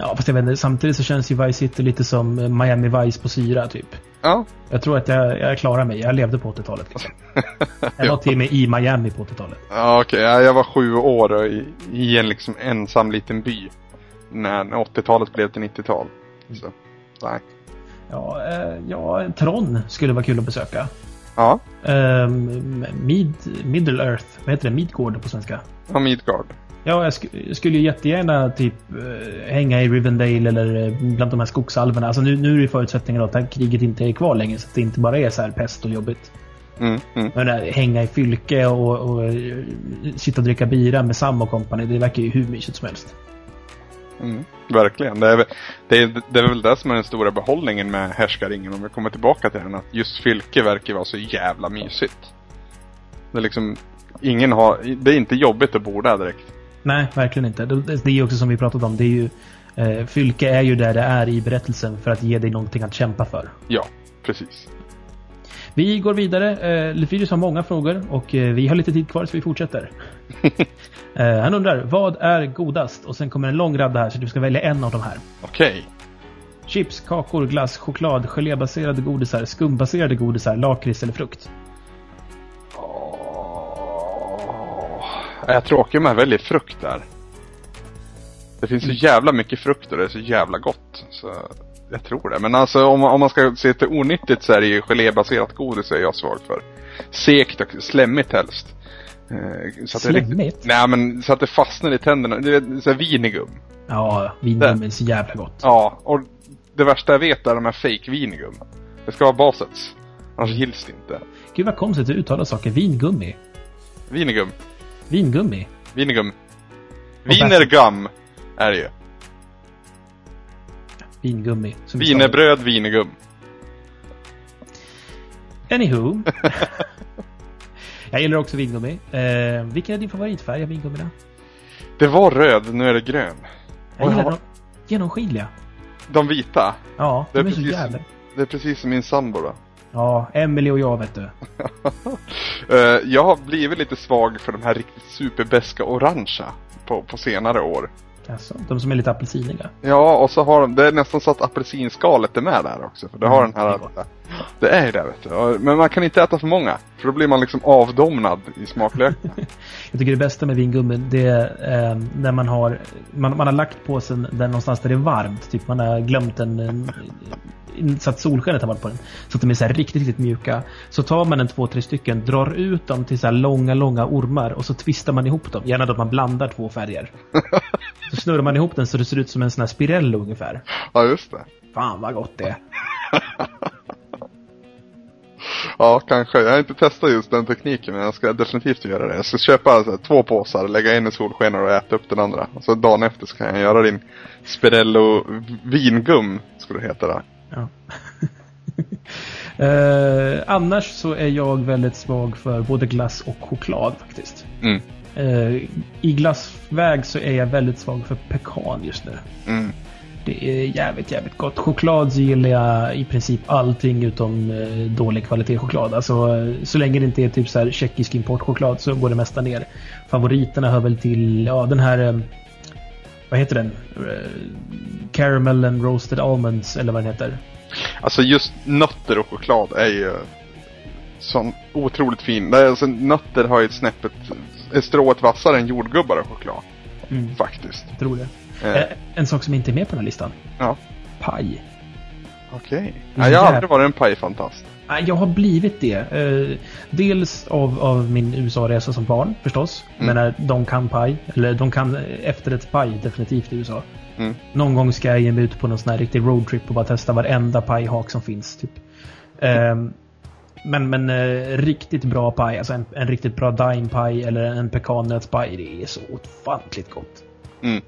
Ja, fast jag vet inte, samtidigt så känns ju Vice City lite som eh, Miami Vice på syra, typ. Ja, Jag tror att jag, jag klarar mig. Jag levde på 80-talet. Liksom. Jag var till och med i Miami på 80-talet. ja okej. Ja, jag var sju år i, i en liksom ensam liten by. När, när 80-talet blev till 90-tal. Så, nej. Ja, eh, ja, Tron skulle vara kul att besöka. Ja, Um, Mid, Middle Earth, vad heter det? Midgård på svenska. ja Midgard. Ja, jag, sk jag skulle ju jättegärna typ eh, hänga i Rivendale eller eh, bland de här skogsalverna. Alltså nu, nu är det förutsättningen att det här kriget inte är kvar längre så att det inte bara är så här pest och jobbigt. Mm, mm. Men där, hänga i fylke och, och eh, sitta och dricka bira med Sam och company, det verkar ju hur mysigt som helst. Mm, verkligen. Det är, väl- det, är, det är väl det som är den stora behållningen med härskaringen om vi kommer tillbaka till den. Att just fylke verkar vara så jävla mysigt. Det är liksom, ingen har, det är inte jobbigt att bo där direkt. Nej, verkligen inte. Det är ju också som vi pratat om. Det är ju, eh, Fylke är ju där det är i berättelsen för att ge dig någonting att kämpa för. Ja, precis. Vi går vidare. Eh, Lefyrius har många frågor och eh, vi har lite tid kvar så vi fortsätter. eh, han undrar, vad är godast? Och sen kommer en lång radda här så du ska välja en av de här. Okej. Chips, kakor, glass, choklad, gelébaserade godisar, skumbaserade godisar, lakrits eller frukt. Jag tråkig om jag väljer frukt där. Det finns så jävla mycket frukt och det är så jävla gott. Så jag tror det. Men alltså om, man- om man ska se till onyttigt så är det ju gelébaserat godis är jag svag för. Sekt och slemmigt helst. Eh, Så att det riktigt- Slemmigt? Nej men så att det fastnar i tänderna. Det är så vinigum. Ja, vingummi är så jävla gott. Ja, och det värsta jag vet är de här fake vinigum. Det ska vara basets. Annars gills det inte. Gud vad konstigt att uttala saker. Vingummi. Vinigum. Vingummi. Vinigum. bäst. Vinergum är det ju. Vingummi. som vi sa. Wienerbröd, vinegum. Anywho. Jag gillar också vingummi. Eh, vilken är din favoritfärg av vingummina? Det var röd, nu är det grön. Jag gillar jag- de genomskinliga. De vita. Ja, Det är de är så precis- jävla... Det är precis som min sambo då. Ja, Emily och jag vet du. Eh, jag har blivit lite svag för de här riktigt superbeska orangea på, på senare år. Alltså, de som är lite apelsiniga. Ja, och så har de, det är nästan så att apelsinskalet är med där också. För det har den här, Mm, det det är ju det vet du. Men man kan inte äta för många. För då blir man liksom avdomnad i smaklöken. Jag tycker det bästa med vingummi det är eh, när man har man, man har lagt påsen där någonstans där det är varmt. Typ man har glömt en, en, en så att solskenet har varit på den. Så att de är så riktigt, riktigt mjuka. Så tar man en två, tre stycken, drar ut dem till så här långa, långa ormar och så twistar man ihop dem. Gärna då att man blandar två färger. Så snurrar man ihop den så det ser ut som en sån här spirell ungefär. ja, just det. Fan vad gott det är. Ja, kanske. Jag har inte testat just den tekniken men jag ska definitivt göra det. Jag ska köpa så här, två påsar, lägga in i solskenet och äta upp den andra. Och så dagen efter så kan jag göra din Spirello vingum, skulle det heta då. Ja. eh, annars så är jag väldigt svag för både glass och choklad faktiskt. Mm. Eh, I glassväg så är jag väldigt svag för pekan just nu. Mm. Det är jävligt, jävligt gott. Choklad så gillar jag i princip allting utom eh, dålig kvalitet choklad. Alltså eh, så länge det inte är typ så här tjeckisk importchoklad så går det mesta ner. Favoriterna hör väl till, ja den här eh, vad heter den? Eh, Caramel and roasted almonds eller vad den heter. Alltså just nötter och choklad är ju sån otroligt fin. Alltså, nötter har ju ett snäppet, är strået vassare än jordgubbar och choklad. Mm. Faktiskt. Jag tror det. Eh, Eh, En sak som inte är med på den här listan. ja, Paj. okej. Ja, så jag har aldrig varit en pajfantast. Jag har blivit det. Eh, dels av, av min USA-resa som barn förstås. Mm. Men de kan paj. Eller de kan eh, efterrättspaj definitivt i USA. Mm. Någon gång ska jag ge mig ut på någon sån här riktig roadtrip och bara testa varenda pajhak som finns. Typ. Ehm, men men eh, riktigt bra paj, alltså en, en riktigt bra dime paj eller en pekannötspaj. Det är så ofantligt gott. Mm.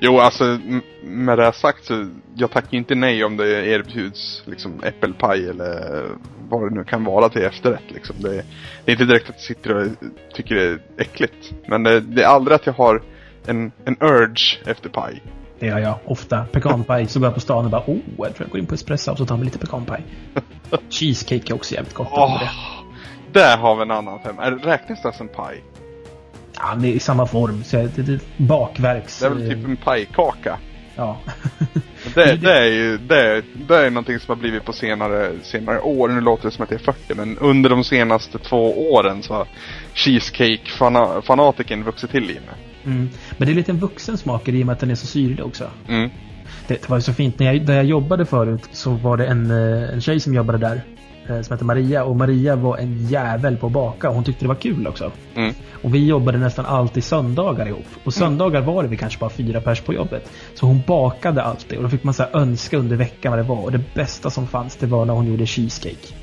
Jo, alltså med det sagt så jag tackar inte nej om det erbjuds liksom äppelpaj eller vad det nu kan vara till efterrätt liksom. Det, det är inte direkt att jag sitter och tycker det är äckligt. Men det, det är aldrig att jag har en, en urge efter paj. Det gör jag ofta. Pekanpaj. Så går jag på stan och bara oh, jag tror jag går in på Espresso och så tar jag lite pekanpaj. Cheesecake är också jävligt gott. Oh. där har vi en annan femma. Räknas det som paj? Ja, det är i samma form. Så det, det, bakverks... Det är väl typ en pajkaka. Ja. Det, det är ju det, det är någonting som har blivit på senare, senare år. Nu låter det som att jag är 40 men under de senaste två åren så har cheesecake-fanatiken vuxit till i mig. Mm. Men det är lite en vuxen smak i och med att den är så syrlig också. Mm. Det, det var ju så fint. När jag, där jag jobbade förut så var det en, eh, en tjej som jobbade där. Eh, Som hette Maria. Och Maria var en jävel på att baka. Och hon tyckte det var kul också. Mm. Och vi jobbade nästan alltid söndagar ihop. Och söndagar var det vi kanske bara fyra pers på jobbet. Så hon bakade alltid. Och då fick man så önska under veckan vad det var. Och det bästa som fanns det var när hon gjorde cheesecake.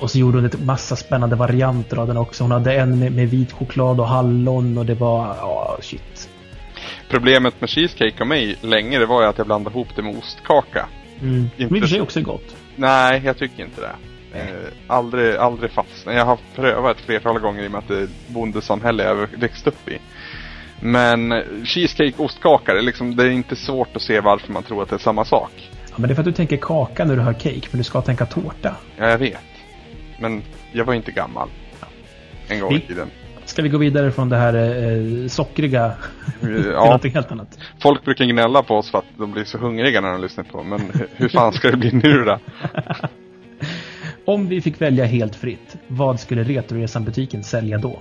Och så gjorde hon ett massa spännande varianter av den också. Hon hade en med, med vit choklad och hallon och det var, ja shit. problemet med cheesecake och mig länge, det var ju att jag blandade ihop det med ostkaka. Mm. Inte sig så- också gott. Nej, jag tycker inte det. Eh, aldrig, aldrig fastnat. Jag har prövat ett flertal gånger i och med att det är bondesamhälle jag växt upp i. Men cheesecake, ostkaka, det är, liksom, det är inte svårt att se varför man tror att det är samma sak. Ja, men det är för att du tänker kaka när du hör cake, men du ska tänka tårta. Ja, jag vet. Men jag var inte gammal. En gång i tiden. Ska vi gå vidare från det här eh, sockriga till Ja, någonting helt annat? folk brukar gnälla på oss för att de blir så hungriga när de lyssnar på. Men hur- hur fan ska det bli nu då? Om vi fick välja helt fritt, vad skulle Retroresan-butiken sälja då?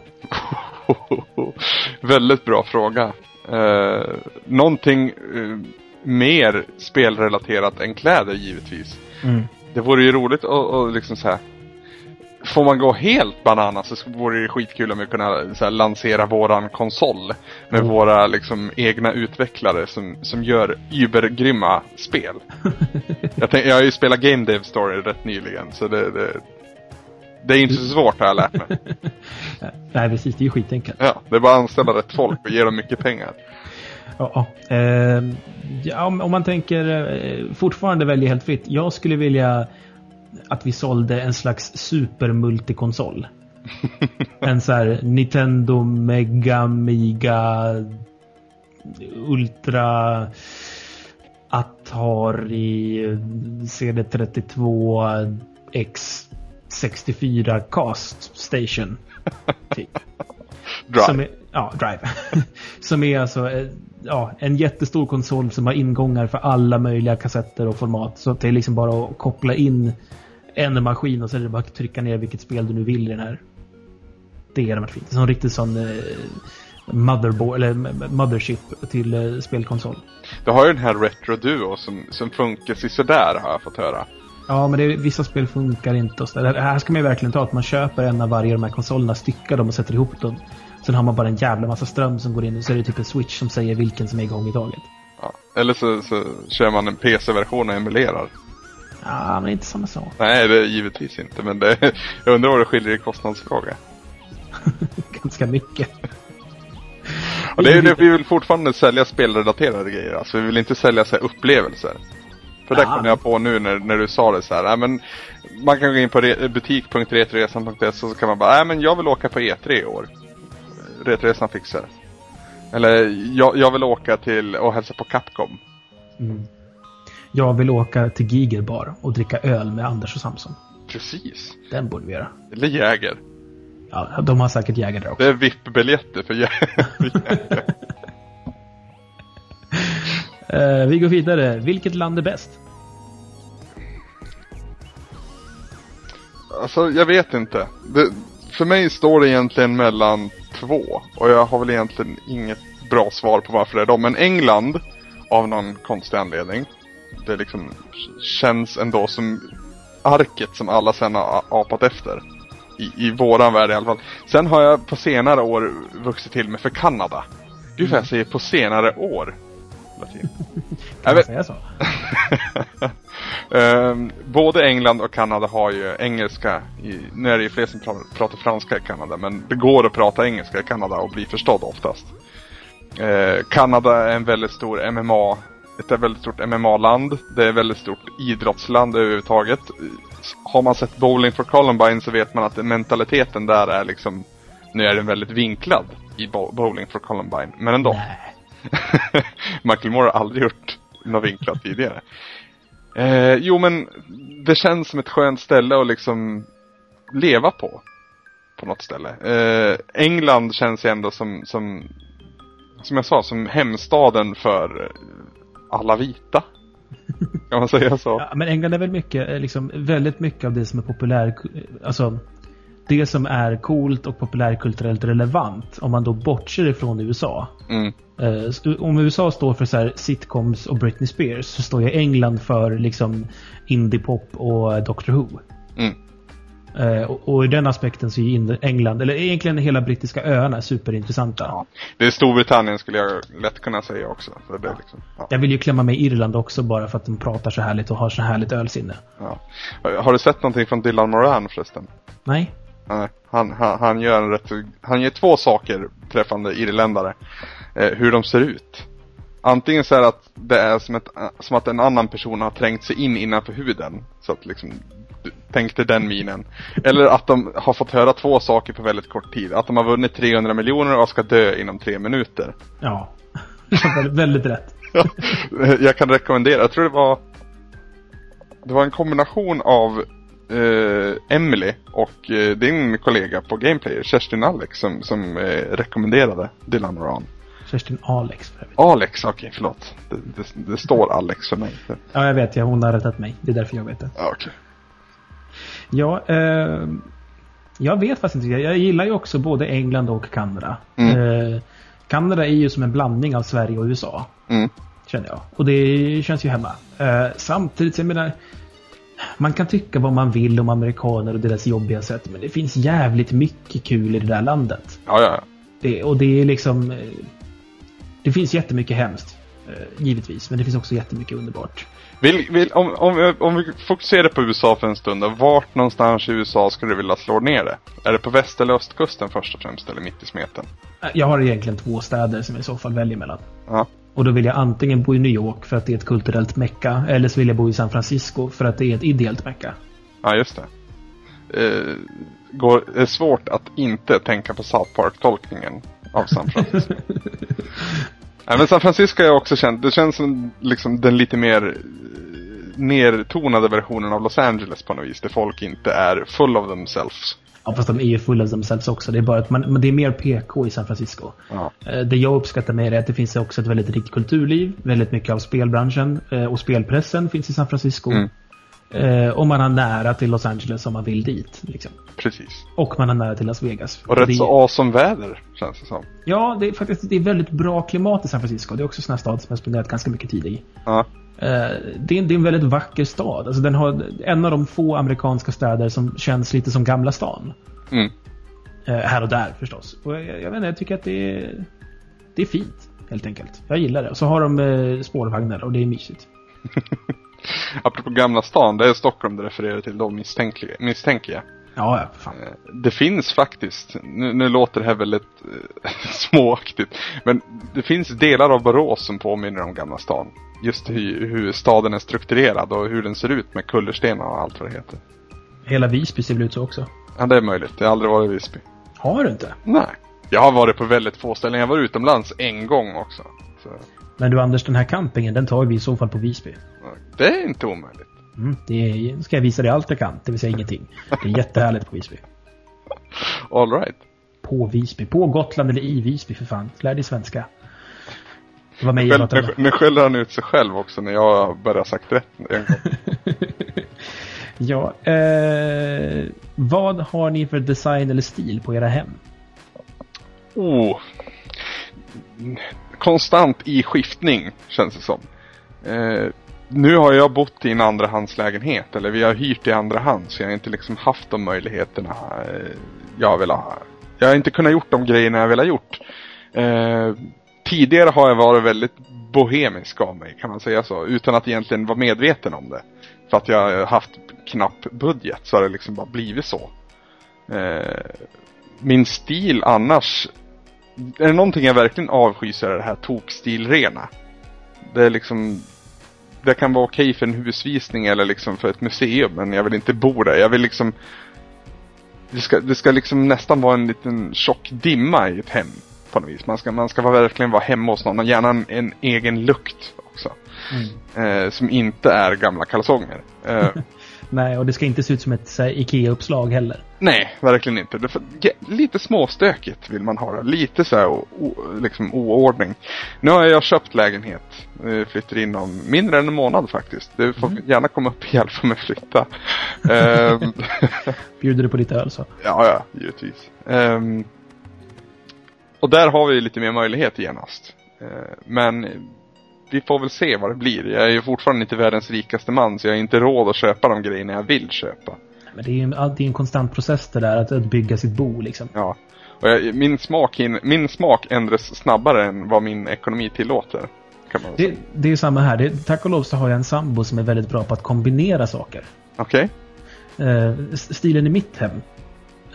Väldigt bra fråga. Eh, någonting eh, mer spelrelaterat än kläder givetvis. Mm. Det vore ju roligt att liksom så här. Får man gå helt bananas så vore det skitkul om vi kunde så här, lansera våran konsol. Med Mm. våra liksom egna utvecklare som, som gör übergrymma spel. jag, tänk, jag har ju spelat Game Dev Story rätt nyligen så det, det, det är inte så svårt har jag lärt mig. Nej, precis. Det är ju skitenkelt. Ja, det är bara att anställa rätt folk och ge dem mycket pengar. Ja, ja. Eh, ja, om, om man tänker eh, fortfarande välja helt fritt. Jag skulle vilja att vi sålde en slags super-multikonsol. en så här Nintendo Mega Amiga Ultra Atari CD32 X64 Cast Station. Typ. Drive. Som är, ja, Drive. som är alltså eh, ja, en jättestor konsol som har ingångar för alla möjliga kassetter och format. Så det är liksom bara att koppla in en maskin och så är det bara att trycka ner vilket spel du nu vill i den här. Det hade varit fint. Som en riktig sån eh, motherboard, eller mothership till eh, spelkonsol. Du har ju den här Retro Duo som, som funkar sådär har jag fått höra. Ja, men det är, vissa spel funkar inte. Och så där. Det här ska man ju verkligen ta. Att man köper en av varje av de här konsolerna, styckar dem och sätter ihop dem. Sen har man bara en jävla massa ström som går in och så är det typ en switch som säger vilken som är igång i taget. Ja. Eller så, så kör man en PC-version och emulerar. Ja, men det är inte samma sak. Nej, det är givetvis inte. Men det, jag undrar vad det skiljer i kostnadsfråga. Ganska mycket. Och det är det, vi vill fortfarande sälja spelrelaterade grejer. Alltså vi vill inte sälja så upplevelser. För det kom jag på nu när, när du sa det så här. Nej, men man kan gå in på re- butik.retresan.se så kan man bara, nej men jag vill åka på E3 i år. Retresan fixar. Eller jag, jag vill åka till och hälsa på Capcom. Mm. Jag vill åka till Gigerbar och dricka öl med Anders och Samson. Precis. Den borde vi göra. Eller Jäger. Ja, de har säkert jägare där också. Det är VIP-biljetter för Jäger. Eh, vi går vidare. Vilket land är bäst? Alltså, jag vet inte. Det, för mig står det egentligen mellan två. Och jag har väl egentligen inget bra svar på varför det är de. Men England, av någon konstig anledning. Det liksom känns ändå som arket som alla sen har apat efter. I, I våran värld i alla fall. Sen har jag på senare år vuxit till mig för Kanada. Gud vad jag säger på senare år. hela tiden. Kan man säga så? Ehm, både England och Kanada har ju engelska. I, nu är det ju fler som pratar, franska i Kanada. Men det går att prata engelska i Kanada och bli förstådd oftast. Eh, Kanada är en väldigt stor MMA. Ett väldigt stort MMA-land. Det är ett väldigt stort idrottsland överhuvudtaget. Har man sett Bowling for Columbine så vet man att mentaliteten där är liksom Nu är den väldigt vinklad i Bo- Bowling for Columbine. Men ändå. Nej. Michael Moore har aldrig gjort några vinklar tidigare. Eh, jo men det känns som ett skönt ställe att liksom leva på. På något ställe. Eh, England känns ju ändå som, som, som jag sa, som hemstaden för eh, alla vita. Kan man säga så? Ja, men England är väl mycket, eh, liksom, väldigt mycket av det som är populär, eh, alltså det som är coolt och populärkulturellt relevant. Om man då bortser ifrån USA. Mm. Eh, om USA står för så sitcoms och Britney Spears så står ju England för liksom indiepop och Doctor Who. Mm. Eh, och, och i den aspekten så är England, eller egentligen hela brittiska öarna superintressanta. Ja. Det är Storbritannien skulle jag lätt kunna säga också. Så det är liksom, ja. Jag vill ju klämma med Irland också bara för att de pratar så härligt och har så härligt ölsinne. Ja. Har du sett någonting från Dylan Moran förresten? Nej? Han, han, han gör en rätt, han gör två saker träffande irländare. Eh, hur de ser ut. Antingen så är det att det är som, ett, som att en annan person har trängt sig in innanför huden. Så att liksom, tänk dig den minen. Eller att de har fått höra två saker på väldigt kort tid. Att de har vunnit 300 miljoner och ska dö inom tre minuter. Ja. väldigt, rätt. jag kan rekommendera, jag tror det var Det var en kombination av eh, Emily och eh, din kollega på Gameplayer, Kerstin Alex, som, som eh, rekommenderade Dylan Moran. Kerstin Alex för övrigt. Alex, okej förlåt. Det, det, det står Alex för mig. Ja, jag vet. Ja, hon har rättat mig. Det är därför jag vet det. Ja, okej. Ja, eh, jag vet faktiskt inte. Jag gillar ju också både England och Kanada. Mm. Eh, Kanada är ju som en blandning av Sverige och USA. Mm. Känner jag. Och det känns ju hemma. Eh, samtidigt, jag menar. Man kan tycka vad man vill om amerikaner och deras jobbiga sätt. Men det finns jävligt mycket kul i det där landet. Ja, ja. Det, och det är liksom... eh, Det finns jättemycket hemskt. eh, Givetvis. Men det finns också jättemycket underbart. Vill, vill, om, om, om vi fokuserar på USA för en stund då, vart någonstans i USA skulle du vilja slå ner det? Är det på väst eller östkusten först och främst, eller mitt i smeten? Eh, Jag har egentligen två städer som jag i så fall väljer mellan. Ja, Och då vill jag antingen bo i New York för att det är ett kulturellt mecka. Eller så vill jag bo i San Francisco för att det är ett ideellt mecka. ja just det. Eh, går, det är svårt att inte tänka på South Park-tolkningen av San Francisco. Nej men San Francisco är också känt, det känns som liksom den lite mer eh, nertonade versionen av Los Angeles på något vis. Där folk inte är full of themselves. Ja, fast de är ju fulla av themselves också. Det är bara att man, men det är mer PK i San Francisco. Ja. Eh, Det jag uppskattar mer är att det finns också ett väldigt rikt kulturliv. Väldigt mycket av spelbranschen eh, och spelpressen finns i San Francisco. Mm. Eh, Och man har nära till Los Angeles om man vill dit. Liksom. Precis. Och man har nära till Las Vegas. Och rätt det, så awesome väder, känns det som. Ja, det är faktiskt det är väldigt bra klimat i San Francisco. Det är också en sån här stad som jag spenderat ganska mycket tid i. Ja. Eh, det, är, det är en väldigt vacker stad. Alltså den har en av de få amerikanska städer som känns lite som Gamla stan. Mm. Eh, här och där förstås. Och jag, jag vet inte, jag tycker att det är, det är fint. Helt enkelt. Jag gillar det. Och så har de eh, spårvagnar och det är mysigt. Apropå Gamla stan, det är Stockholm du refererar till då misstänker, misstänker jag. Ja, ja, för fan. Eh, Det finns faktiskt, nu, nu låter det här väldigt eh, småaktigt, men det finns delar av Borås som påminner om Gamla stan. Just hur, hur staden är strukturerad och hur den ser ut med kullerstenar och allt vad det heter. Hela Visby ser väl ut så också. Ja, det är möjligt. Jag har aldrig varit i Visby. Har du inte? Nej. Jag har varit på väldigt få ställen. Jag var utomlands en gång också. Så, Men du Anders, den här campingen, den tar vi i så fall på Visby. det är inte omöjligt. Mm, det är, ska jag visa dig allt jag kan, det vill säga ingenting. Det är jättehärligt på Visby. All right. På Visby. På Gotland eller i Visby för fan. Lär dig svenska. Var mig Nu, nu skäller han ut sig själv också när jag börjar sagt rätt en gång. Ja, eh, vad har ni för design eller stil på era hem? Oh. Konstant i skiftning, känns det som. Eh, nu har jag bott i en andrahandslägenhet, eller vi har hyrt i andra hand, så jag har inte liksom haft de möjligheterna eh, jag vill ha. Jag har inte kunnat gjort de grejerna jag vill ha gjort. Eh, tidigare har jag varit väldigt bohemisk av mig, kan man säga så, utan att egentligen vara medveten om det. För att jag har haft knapp budget, så har det liksom bara blivit så. Eh, min stil annars är det någonting jag verkligen avskyr så är det här tokstilrena. Det är liksom Det kan vara okej för en husvisning eller liksom för ett museum men jag vill inte bo där. Jag vill liksom Det ska, det ska liksom nästan vara en liten tjock dimma i ett hem på något vis. Man ska, man ska vara, verkligen vara hemma hos någon och gärna en, en egen lukt också. Eh, som inte är gamla kalsonger. Eh, Nej, och det ska inte se ut som ett IKEA-uppslag heller. Nej, verkligen inte. Det, ja, lite småstökigt vill man ha det. Lite så här, o, liksom oordning. Nu har jag köpt lägenhet. Eh, Flyttar in om mindre än en månad faktiskt. Du får gärna komma upp och hjälpa mig flytta. Ehm, Bjuder du på lite öl så. ja, ja, givetvis. Ehm, och där har vi lite mer möjlighet genast. Eh, men vi får väl se vad det blir. Jag är ju fortfarande inte världens rikaste man så jag har inte råd att köpa de grejerna jag vill köpa. Men det är ju en- alltid en konstant process det där att, att bygga sitt bo liksom. Ja. Och jag, min, smak hin, min smak ändras snabbare än vad min ekonomi tillåter. Kan man säga. Det, det är ju samma här. Det, tack och lov så har jag en sambo som är väldigt bra på att kombinera saker. Okej? Eh, s- stilen i mitt hem,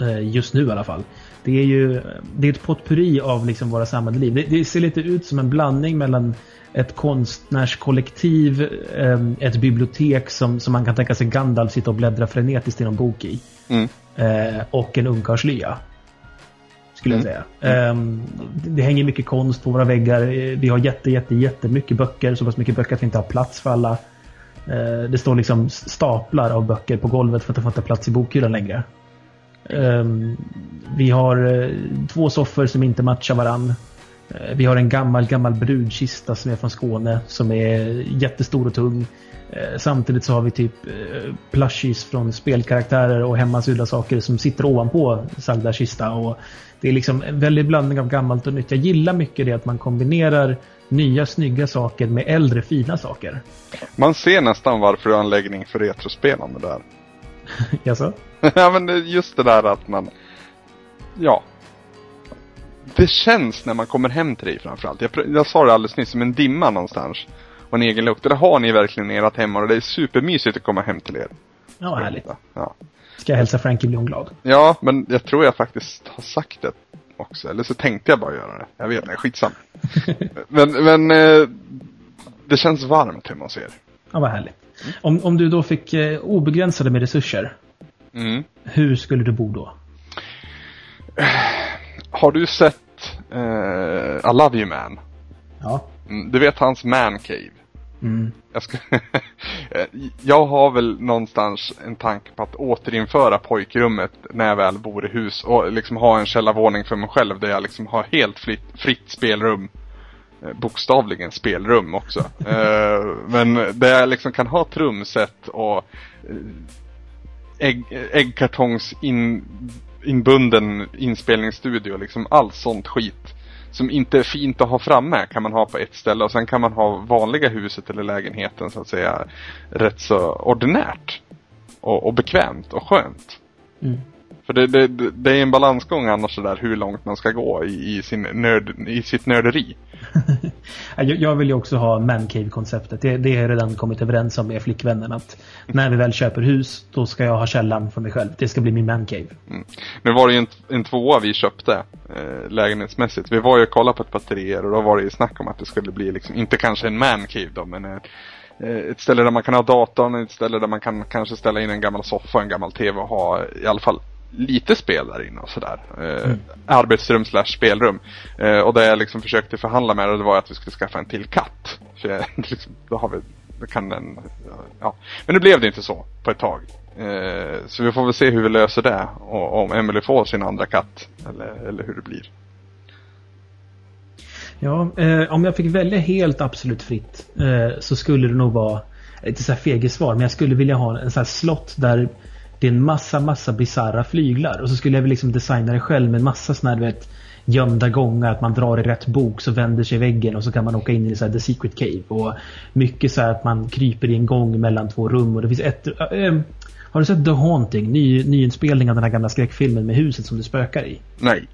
eh, just nu i alla fall, Det är ju det är ett potpurri av liksom våra samlade liv. Det, det ser lite ut som en blandning mellan ett konstnärskollektiv, eh, ett bibliotek som, som man kan tänka sig Gandalf sitta och bläddra frenetiskt i någon bok i. Mm. Eh, och en ungkarlslya. Skulle jag säga. Ehm, det, det hänger mycket konst på våra väggar. Eh, Vi har jätte, jätte, jättemycket böcker. Så pass mycket böcker att vi inte har plats för alla. Eh, det står liksom staplar av böcker på golvet för att det får inte plats i bokhyllan längre. Ehm, vi har eh, två soffor som inte matchar varann. Eh, Vi har en gammal, gammal brudkista som är från Skåne som är jättestor och tung. Eh, Samtidigt så har vi typ plushies från spelkaraktärer och hemmasydda saker som sitter ovanpå sagda kista. Och det är liksom en väldig blandning av gammalt och nytt. Jag gillar mycket det att man kombinerar nya snygga saker med äldre fina saker. Man ser nästan varför du har en läggning för retrospelande där. Jaså? ja men just det där att man... Ja. Det känns när man kommer hem till dig framförallt. Jag, jag sa det alldeles nyss, som en dimma någonstans. Och en egen lukt. Det har ni verkligen i ert hem och det är supermysigt att komma hem till er. Ja, härligt. Ja. Ska jag hälsa Frankie glad? ja, men jag tror jag faktiskt har sagt det också. Eller så tänkte jag bara göra det. Jag vet inte, skitsam. men, men eh, det känns varmt hemma hos er. Ja, vad härligt. Om, om du då fick eh, obegränsade med resurser, Mm. hur skulle du bo då? Har du sett eh, I Love You Man? Ja. Mm, du vet hans man cave? Mm. Jag, ska jag har väl någonstans en tanke på att återinföra pojkrummet när jag väl bor i hus och liksom ha en källarvåning för mig själv där jag liksom har helt fritt, fritt spelrum. Eh, Bokstavligen spelrum också. Eh, men där jag liksom kan ha trumset och ägg, äggkartongs in, inbunden inspelningsstudio. Liksom allt sånt skit som inte är fint att ha framme kan man ha på ett ställe och sen kan man ha vanliga huset eller lägenheten så att säga rätt så ordinärt. Och, och bekvämt och skönt. Mm. För det, det, det- är en balansgång annars sådär hur långt man ska gå i, i, sin nörd, i sitt nörderi. Ja, Jag, vill ju också ha mancave-konceptet. Det, det har jag redan kommit överens om med flickvännen. Att när vi väl köper hus, då ska jag ha källaren för mig själv. Det ska bli min mancave. Nu var det ju en, en tvåa vi köpte eh, lägenhetsmässigt. Vi var ju och kollade på ett batterier och då var det ju snack om att det skulle bli liksom, inte kanske en mancave då, men eh, ett ställe där man kan ha datorn, ett ställe där man kan kanske ställa in en gammal soffa, en gammal TV och ha i alla fall lite spel där inne och sådär. Eh, Arbetsrum slash spelrum. Eh, och det jag liksom försökte förhandla med det, det var att vi skulle skaffa en till katt. För jag, liksom, då har vi, då kan den, ja. Men nu blev det inte så på ett tag. Eh, så vi får väl se hur vi löser det. Och om Emily får sin andra katt. Eller, eller hur det blir. Ja, eh, om jag fick välja helt absolut fritt eh, så skulle det nog vara, lite så här fegesvar, men jag skulle vilja ha en sån här slott där det är en massa, massa bizarra flyglar. Och så skulle jag väl liksom designa det själv med massa såna här, vet, gömda gångar. Att man drar i rätt bok så vänder sig väggen och så kan man åka in i så här The Secret Cave. Och mycket så här att man kryper i en gång mellan två rum. Och det finns ett... eh, har du sett The Haunting? Ny, nyinspelning av den här gamla skräckfilmen med huset som du spökar i? Nej.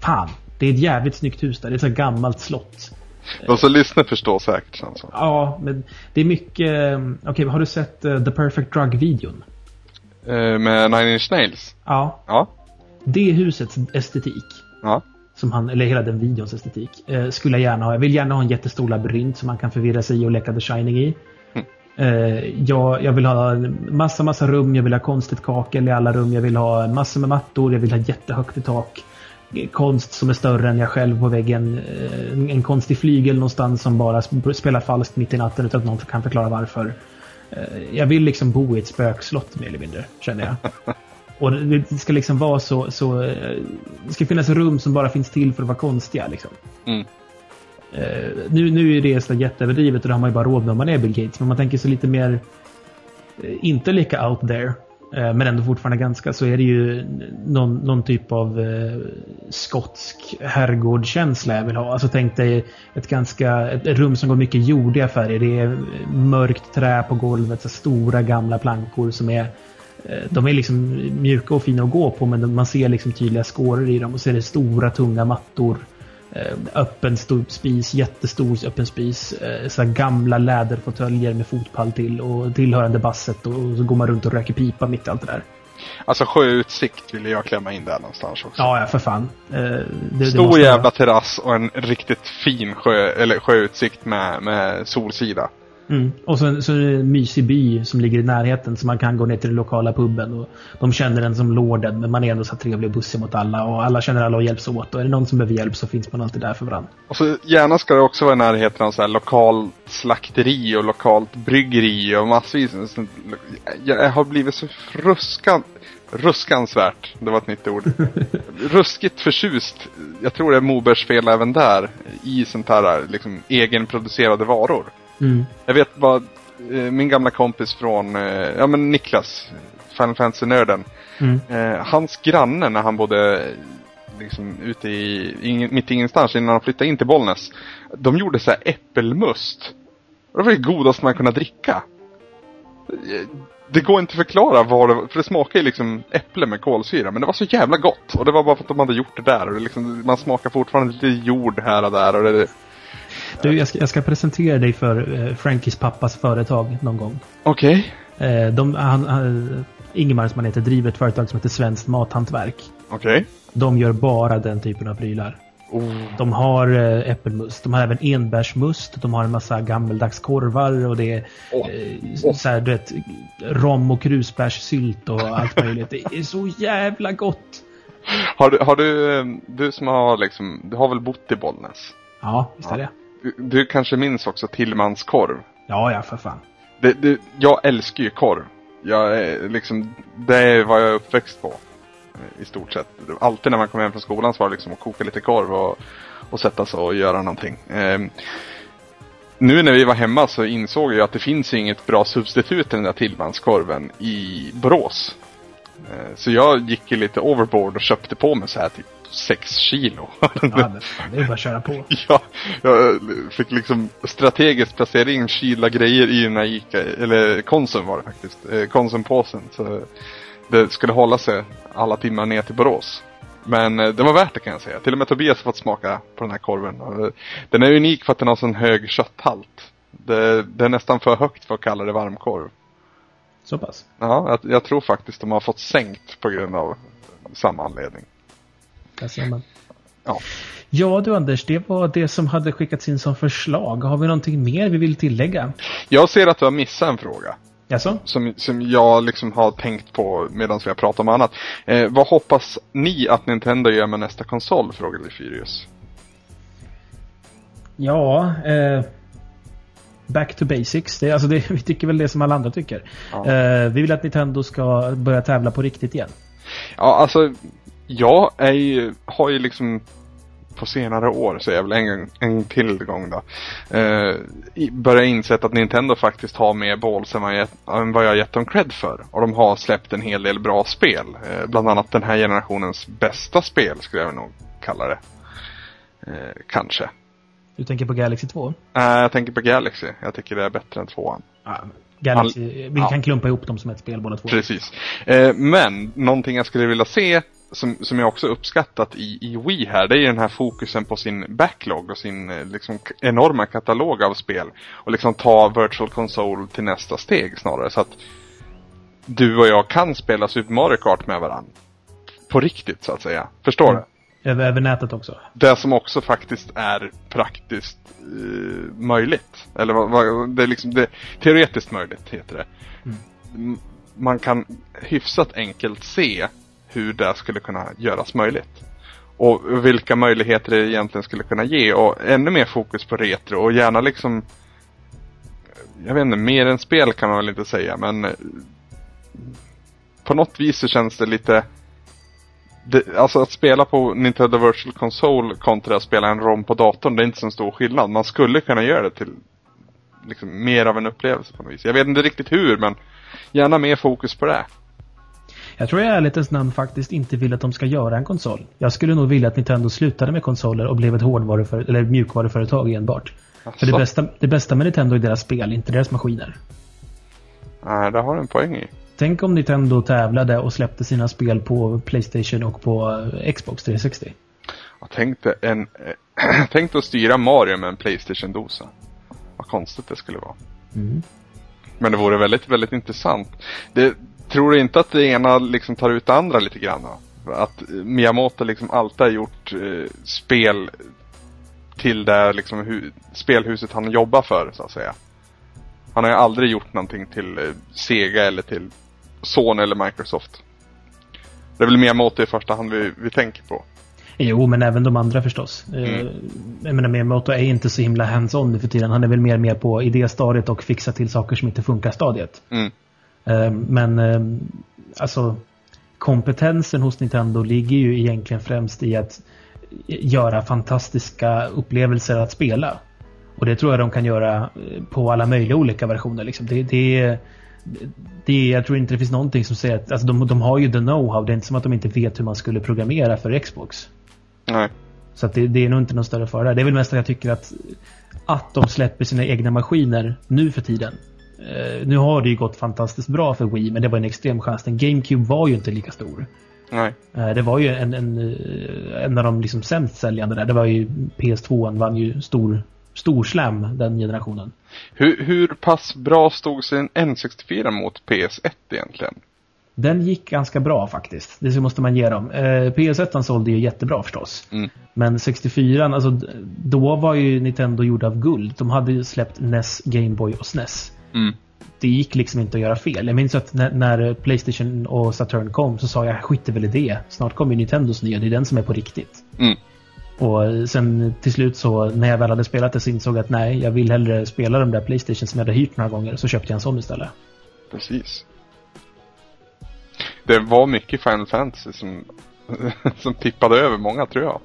Fan! Det är ett jävligt snyggt hus där. Det är ett gammalt slott. De som lyssnar förstår säkert så. Ja, men det är mycket... eh, Okej, har du sett The Perfect Drug-videon? Eh, med Nine Inch Nails. Ja. Ja. Det husets estetik, Ja. som han, eller hela den videons estetik, eh, skulle jag gärna ha. Jag vill gärna ha en jättestor labyrint som man kan förvirra sig i och leka The Shining i. Eh, jag, jag vill ha massa, massa rum. Jag vill ha konstigt kakel i alla rum. Jag vill ha massor med mattor. Jag vill ha jättehögt i tak. Konst som är större än jag själv på väggen. En- konstig flygel någonstans som bara sp- spelar falskt mitt i natten utan att någon kan förklara varför. Eh, Jag vill liksom bo i ett spökslott mer eller mindre, känner jag. Och det ska liksom vara så, så... eh, Det ska finnas rum som bara finns till för att vara konstiga liksom. Mm. Eh, nu, nu är det så jätteöverdrivet och det har man ju bara råd med om man är Bill Gates. Men man tänker sig lite mer... Inte lika out there. Eh, men ändå fortfarande ganska så är det ju någon, någon typ av eh, skotsk herrgårdskänsla jag vill ha. Alltså tänk dig ett ganska ett rum som går mycket jordiga färger. Det är mörkt trä på golvet, så stora gamla plankor som är eh, de är liksom mjuka och fina att gå på men man ser liksom tydliga skåror i dem och så är det stora tunga mattor. Eh, öppen stor spis, jättestor öppen spis. Eh, så gamla läderfåtöljer med fotpall till och tillhörande basset och, så går man runt och röker pipa mitt i allt det där. Alltså sjöutsikt vill jag klämma in där någonstans också. Ja, ja, för fan. Eh, det, det Stor måste jävla vara- terrass och en riktigt fin sjö, eller sjöutsikt med, med solsida. Mm. Och så, så är det en mysig by som ligger i närheten så man kan gå ner till den lokala puben. Och de känner en som lorden men man är ändå så trevlig och bussig mot alla. Och alla känner alla och hjälps åt. Och är det någon som behöver hjälp så finns man alltid där för varandra. Och så gärna ska det också vara i närheten av så här lokalt slakteri och lokalt bryggeri och massvis. Jag har blivit så ruskan, ruskansvärt, det var ett nytt ord. Ruskigt förtjust, jag tror det är Mobergs fel även där, i sånt här liksom egenproducerade varor. Mm. Jag vet vad eh, min gamla kompis från, eh, ja men Niklas, Final Fantasy-nörden. Mm. Eh, hans granne när han bodde liksom ute i, ing, mitt i ingenstans innan han flyttade in till Bollnäs. De gjorde så här äppelmust. Det var det godaste man kunde dricka. Det går inte att förklara vad det var, för det smakar ju liksom äpple med kolsyra. Men det var så jävla gott. Och det var bara för att de hade gjort det där. Och det liksom, man smakar fortfarande lite jord här och där. Och det, Du, jag ska, jag ska presentera dig för eh, Frankies pappas företag någon gång. Okej. Eh, de, han, han, Ingemar som han heter driver ett företag som heter Svenskt Mathantverk. Okej. De gör bara den typen av prylar. De har eh, äppelmust, de har även enbärsmust, de har en massa gammeldags korvar och det är Åh. eh, så här, du vet, rom och krusbärssylt och allt möjligt. Det är så jävla gott! Har du, har du, eh, du som har liksom, du har väl bott i Bollnäs? Ja, visst är det. Du, kanske minns också Tillmans korv? Ja, ja, för fan. Det, det, jag älskar ju korv. Jag är liksom, det är vad jag är uppväxt på. I stort sett. Alltid när man kommer hem från skolan så var det liksom att koka lite korv och, och sätta sig och göra någonting. Ehm, nu när vi var hemma så insåg jag att det finns inget bra substitut till den där tillmanskorven i Borås. Eh, så jag gick ju lite overboard och köpte på mig så här typ 6 kilo. Ja, men fan, det är bara att köra på. Ja, jag fick liksom strategiskt placera in kylda grejer i den här Ica, eller Konsum var det faktiskt, eh, Konsumpåsen. Så det skulle hålla sig alla timmar ner till Borås. Men eh, det var värt det kan jag säga. Till och med Tobias har fått smaka på den här korven. Eh, Den är unik för att den har sån hög kötthalt. Det, det är nästan för högt för att kalla det varmkorv. Så pass. Ja, jag, jag tror faktiskt de har fått sänkt på grund av samma anledning. Ja. Ja du Anders, det var det som hade skickats in som förslag. Har vi någonting mer vi vill tillägga? Jag ser att du har missat en fråga. Jaså? som, som jag liksom har tänkt på medan vi har pratat om annat. Eh, vad hoppas ni att Nintendo gör med nästa konsol? Frågade Furious. Ja, eh, back to basics. Det, alltså det, vi tycker väl det som alla andra tycker. Ja. Eh, vi vill att Nintendo ska börja tävla på riktigt igen. Ja, alltså jag är ju, har ju liksom på senare år, så jag väl en, en till gång då, eh, börjat insett att Nintendo faktiskt har mer balls än vad, jag, än vad jag gett dem cred för. Och de har släppt en hel del bra spel. Eh, bland annat den här generationens bästa spel skulle jag nog kalla det. Eh, kanske. Du tänker på Galaxy 2? Eh, jag tänker på Galaxy. Jag tycker det är bättre än tvåan. Ja, Galaxy, vi ja. kan klumpa ihop dem som ett spel båda två. Precis. Eh, men någonting jag skulle vilja se som, som jag också uppskattat i, i Wii här, det är ju den här fokusen på sin backlog och sin eh, liksom, enorma katalog av spel. Och liksom ta Virtual Console till nästa steg snarare. Så att du och jag kan spela Super Mario Kart med varandra. På riktigt så att säga. Förstår du? Över, över nätet också. Det som också faktiskt är praktiskt eh, möjligt. Eller vad, vad, det är liksom det, teoretiskt möjligt heter det. M- Man kan hyfsat enkelt se hur det skulle kunna göras möjligt. Och vilka möjligheter det egentligen skulle kunna ge och ännu mer fokus på retro och gärna liksom jag vet inte, mer än spel kan man väl inte säga men eh, på något vis så känns det lite det, alltså att spela på Nintendo Virtual Console kontra att spela en ROM på datorn, det är inte så stor skillnad. Man skulle kunna göra det till liksom, mer av en upplevelse på något vis. Jag vet inte riktigt hur, men gärna mer fokus på det. Jag tror i ärlighetens namn faktiskt inte vill att de ska göra en konsol. Jag skulle nog vilja att Nintendo slutade med konsoler och blev ett hårdvaruföretag, eller mjukvaruföretag enbart. För det bästa, det bästa med Nintendo är deras spel, inte deras maskiner. Nej, det har du en poäng i. Tänk om Nintendo tävlade och släppte sina spel på Playstation och på eh, Xbox 360. Jag tänkte en... eh, tänkte att styra Mario med en Playstation-dosa. Vad konstigt det skulle vara. Mm. Men det vore väldigt, väldigt intressant. Det, tror du inte att det ena liksom tar ut det andra lite grann då? Att Miyamoto liksom alltid har gjort eh, spel till det liksom hu- spelhuset han jobbar för så att säga. Han har ju aldrig gjort någonting till eh, Sega eller till Sony eller Microsoft. Det är väl Miyamoto i första hand vi, vi tänker på. Jo, men även de andra förstås. Mm. Jag menar, Miyamoto är inte så himla hands-on nu för tiden. Han är väl mer med på idéstadiet och fixa till saker som inte funkar stadiet. Mm. Eh, men eh, alltså kompetensen hos Nintendo ligger ju egentligen främst i att göra fantastiska upplevelser att spela. Och det tror jag de kan göra eh, på alla möjliga olika versioner. Liksom. Det, det, det, jag tror inte det finns någonting som säger att alltså de, de har ju the know-how. Det är inte som att de inte vet hur man skulle programmera för Xbox. Nej. Så det, det är nog inte någon större fara. Det är väl mest att jag tycker att, att de släpper sina egna maskiner nu för tiden. Uh, nu har det ju gått fantastiskt bra för Wii, men det var en extrem chans. Den GameCube var ju inte lika stor. Nej. Uh, det var ju en, en, en av de liksom sämst säljande där. Det var ju PS2 vann ju stor, stor slam den generationen. Hur, hur pass bra stod sig en N64 mot PS1 egentligen? Den gick ganska bra faktiskt. Det måste man ge dem. Eh, PS1 sålde ju jättebra förstås. Mm. Men 64 alltså då var ju Nintendo gjord av guld. De hade ju släppt NES, Gameboy och SNES. Mm. Det gick liksom inte att göra fel. Jag minns att när, när Playstation och Saturn kom så sa jag skiter väl i det. Snart kommer ju Nintendos nya, det är den som är på riktigt. Mm. Och sen till slut så när jag väl hade spelat det så insåg jag att nej, jag vill hellre spela de där Playstation som jag hade hyrt några gånger. Så köpte jag en sån istället. Precis. Det var mycket Final Fantasy som, som tippade över många tror jag.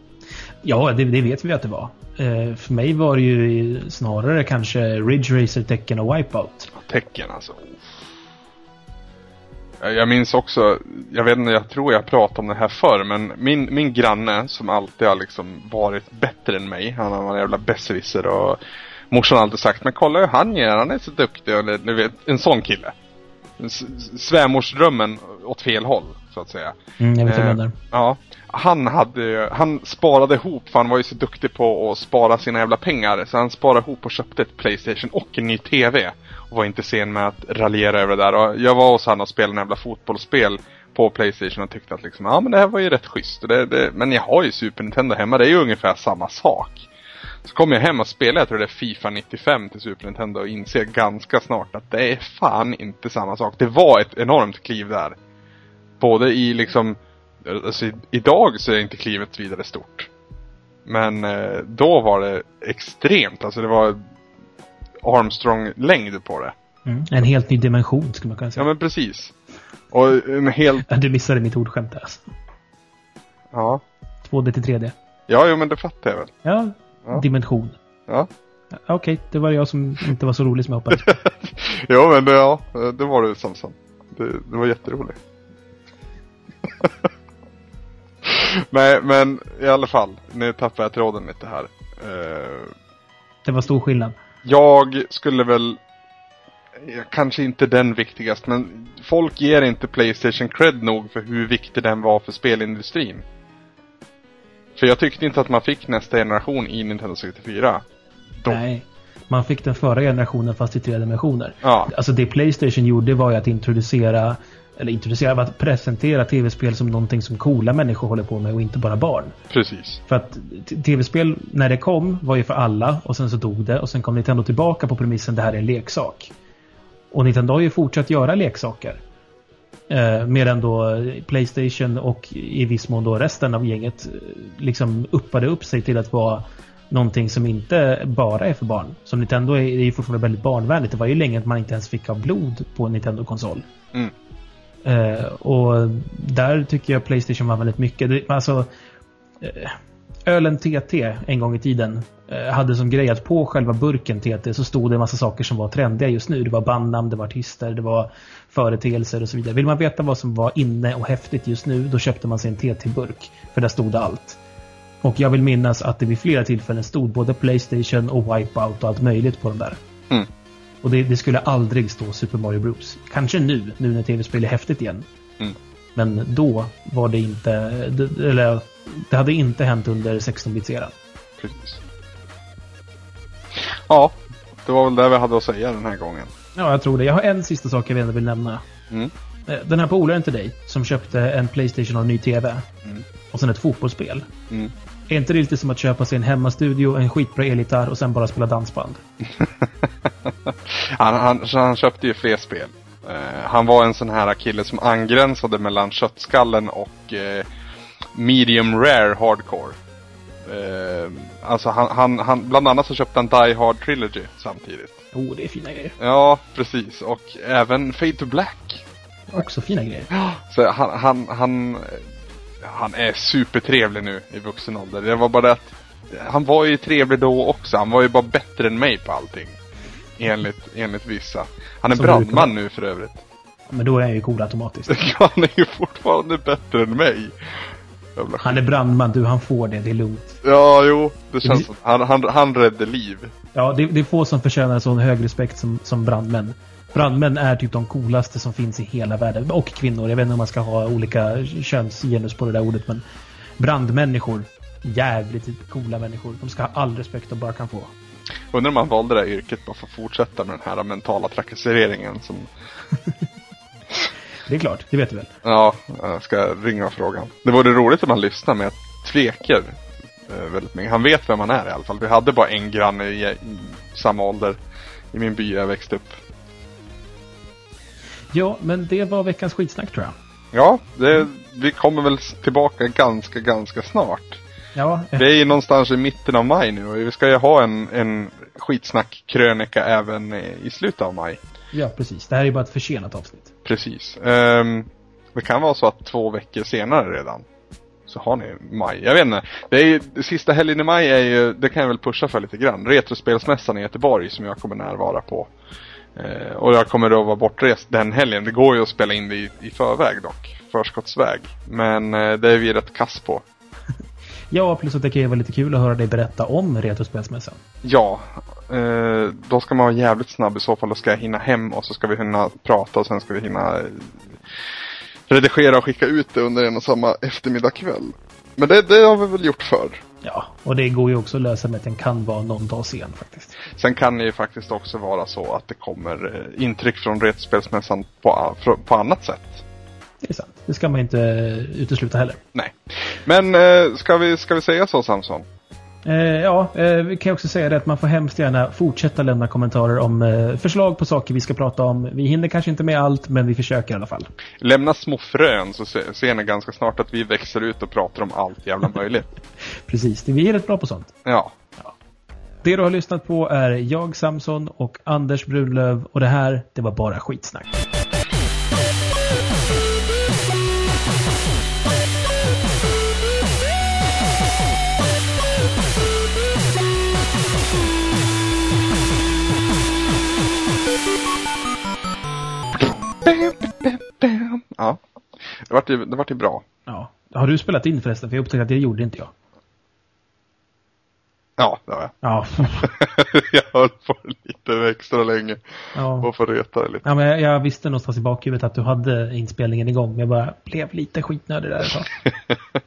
Ja, det, det vet vi att det var. Eh, för mig var det ju snarare kanske Ridge Racer, Tekken och Wipeout. Tecken alltså. Eh, jag minns också, jag vet inte, jag tror jag pratade om det här förr, men min, min granne som alltid har liksom varit bättre än mig, han var en jävla besserwisser och morsan har alltid sagt, men kolla hur han gör, han är så duktig, och du vet, en sån kille. Svärmorsdrömmen åt fel håll, så att säga. Mm, jag vet vad eh, Ja. Han hade, han sparade ihop, för han var ju så duktig på att spara sina jävla pengar. Så han sparade ihop och köpte ett Playstation och en ny TV. Och var inte sen med att raljera över det där. Och jag var hos han och spelade en jävla fotbollsspel på Playstation och tyckte att liksom, ja men det här var ju rätt schysst. Det, det, men jag har ju Super Nintendo hemma, det är ju ungefär samma sak. Så kom jag hem och spelade, jag tror det är Fifa 95 till Super Nintendo och inser ganska snart att det är fan inte samma sak. Det var ett enormt kliv där. Både i liksom, alltså idag så är inte klivet vidare stort. Men eh, då var det extremt, alltså det var Armstrong-längd på det. Mm, en helt ny dimension skulle man kunna säga. Ja men precis. Och en helt... Du missade mitt ordskämt där alltså. Ja. 2D till 3D. Ja, jo men det fattar jag väl. Ja, Ja. dimension. Ja. Okej, okay, det var jag som inte var så rolig som jag hoppades. jo men det, ja, det var det Samson. Det, det var jätteroligt. Nej men i alla fall, nu tappar jag tråden lite här. Uh, det var stor skillnad. Jag skulle väl Kanske inte den viktigast men folk ger inte Playstation cred nog för hur viktig den var för spelindustrin. För jag tyckte inte att man fick nästa generation i Nintendo 64. Då. Nej. Man fick den förra generationen fast i tre dimensioner. Ja. Alltså det Playstation gjorde var ju att introducera eller introducera, att presentera tv-spel som någonting som coola människor håller på med och inte bara barn. Precis. För att tv-spel, när det kom, var ju för alla och sen så dog det och sen kom Nintendo tillbaka på premissen det här är en leksak. Och Nintendo har ju fortsatt göra leksaker. Eh, medan då Playstation och i viss mån då resten av gänget liksom uppade upp sig till att vara någonting som inte bara är för barn. Som Nintendo är, är ju fortfarande väldigt barnvänligt. Det var ju länge att man inte ens fick ha blod på en Nintendo-konsol. Mm. Eh, och där tycker jag Playstation var väldigt mycket. Det, alltså, eh, ölen TT en gång i tiden eh, hade som grej att på själva burken TT så stod det en massa saker som var trendiga just nu. Det var bandnamn, det var artister, det var företeelser och så vidare. Vill man veta vad som var inne och häftigt just nu, då köpte man sig en TT-burk. För där stod det allt. Och jag vill minnas att det vid flera tillfällen stod både Playstation och Wipeout och allt möjligt på den där. Mm. Och det, det, skulle aldrig stå Super Mario Bros. Kanske nu, nu när tv-spel är häftigt igen. Mm. Men då var det inte, det, eller det hade inte hänt under 16-bits-eran. Precis. Ja, det var väl det vi hade att säga den här gången. Ja, jag tror det. Jag har en sista sak jag vill nämna. Mm. Eh, Den här polaren till dig som köpte en Playstation och en ny TV. Och sen ett fotbollsspel. Mm. Är inte det lite som att köpa sig en hemmastudio, en skitbra elgitarr och sen bara spela dansband? Han, han, han köpte ju fler spel. Eh, han var en sån här kille som angränsade mellan köttskallen och eh, medium rare hardcore. Eh, alltså han, han, han, bland annat så köpte han Die Hard Trilogy samtidigt. Oh, det är fina grejer. Ja, precis. Och även Fade to Black. Också fina grejer. Så han, han, han, han är supertrevlig nu i vuxen ålder. Det var bara att han var ju trevlig då också. Han var ju bara bättre än mig på allting. Enligt, enligt vissa. Han är Som brandman nu för övrigt. Men då är han ju cool automatiskt. Han är ju fortfarande bättre än mig. Han är brandman, du, han får det. Det är lugnt. Ja, jo. Det känns Det- som han, han, han räddade liv. Ja, det, det är få som förtjänar sån hög respekt som, som brandmän. Brandmän är typ de coolaste som finns i hela världen. Och kvinnor. Jag vet inte om man ska ha olika könsgenus på det där ordet, men brandmänniskor. Jävligt coola människor. De ska ha all respekt de bara kan få. Undrar om han valde det här yrket bara för att fortsätta med den här mentala trakasseringen som... Det är klart, det vet du väl? Ja, jag ska ringa och fråga. Det vore roligt om han lyssnar jag tvekar eh, väldigt mycket. Han vet vem han är i alla fall. Vi hade bara en granne i, i samma ålder i min by jag växte upp. Ja, men det var veckans skitsnack tror jag. Ja, det, vi kommer väl tillbaka ganska, ganska snart. Ja, eh, Vi är ju någonstans i mitten av maj nu och vi ska ju ha en, en skitsnack-krönika även eh, i slutet av maj. ja, precis. Det här är bara ett försenat avsnitt. Precis. Ehm, det kan vara så att två veckor senare redan så har ni maj. Jag vet inte. Det är ju, det sista helgen i maj är ju, det kan jag väl pusha för lite grann. Retrospelsmässan i Göteborg som jag kommer närvara på. Eh, och jag kommer då vara bortrest den helgen. Det går ju att spela in det i, i förväg dock. Förskottsväg. Men eh, det är vi rätt kass på. Ja, plus att det kan ju vara lite kul att höra dig berätta om Retrospelsmässan. Ja, eh, då ska man vara jävligt snabb i så fall. Då ska jag hinna hem och så ska vi hinna prata och sen ska vi hinna eh, redigera och skicka ut det under en och samma eftermiddagkväll. Men det, det har vi väl gjort förr. Ja, och det går ju också att lösa med att den kan vara någon dag sen faktiskt. Sen kan det ju faktiskt också vara så att det kommer eh, intryck från Retspelsmässan på, på annat sätt. Det är sant. Det ska man inte eh, utesluta heller. Nej. Men eh, ska, vi, ska vi säga så Samson? Eh, ja, eh, vi kan också säga det att man får hemskt gärna fortsätta lämna kommentarer om eh, förslag på saker vi ska prata om. Vi hinner kanske inte med allt, men vi försöker i alla fall. Lämna små frön så se, ser ni ganska snart att vi växer ut och pratar om allt jävla möjligt. Precis, det- vi är rätt bra på sånt. Ja. Det du har lyssnat på är jag, Samson och Anders Brunlöv och det här, det var bara skitsnack. Ja. Det vart ju, det vart ju bra. Ja. Har du spelat in förresten? För jag upptäckte att det gjorde inte jag. Ja, det har jag. Ja. jag höll på lite extra länge. ja. Och får reta det lite. Ja, men jag, jag visste någonstans i bakhuvudet att du hade inspelningen igång, men jag bara blev lite skitnödig där ett tag.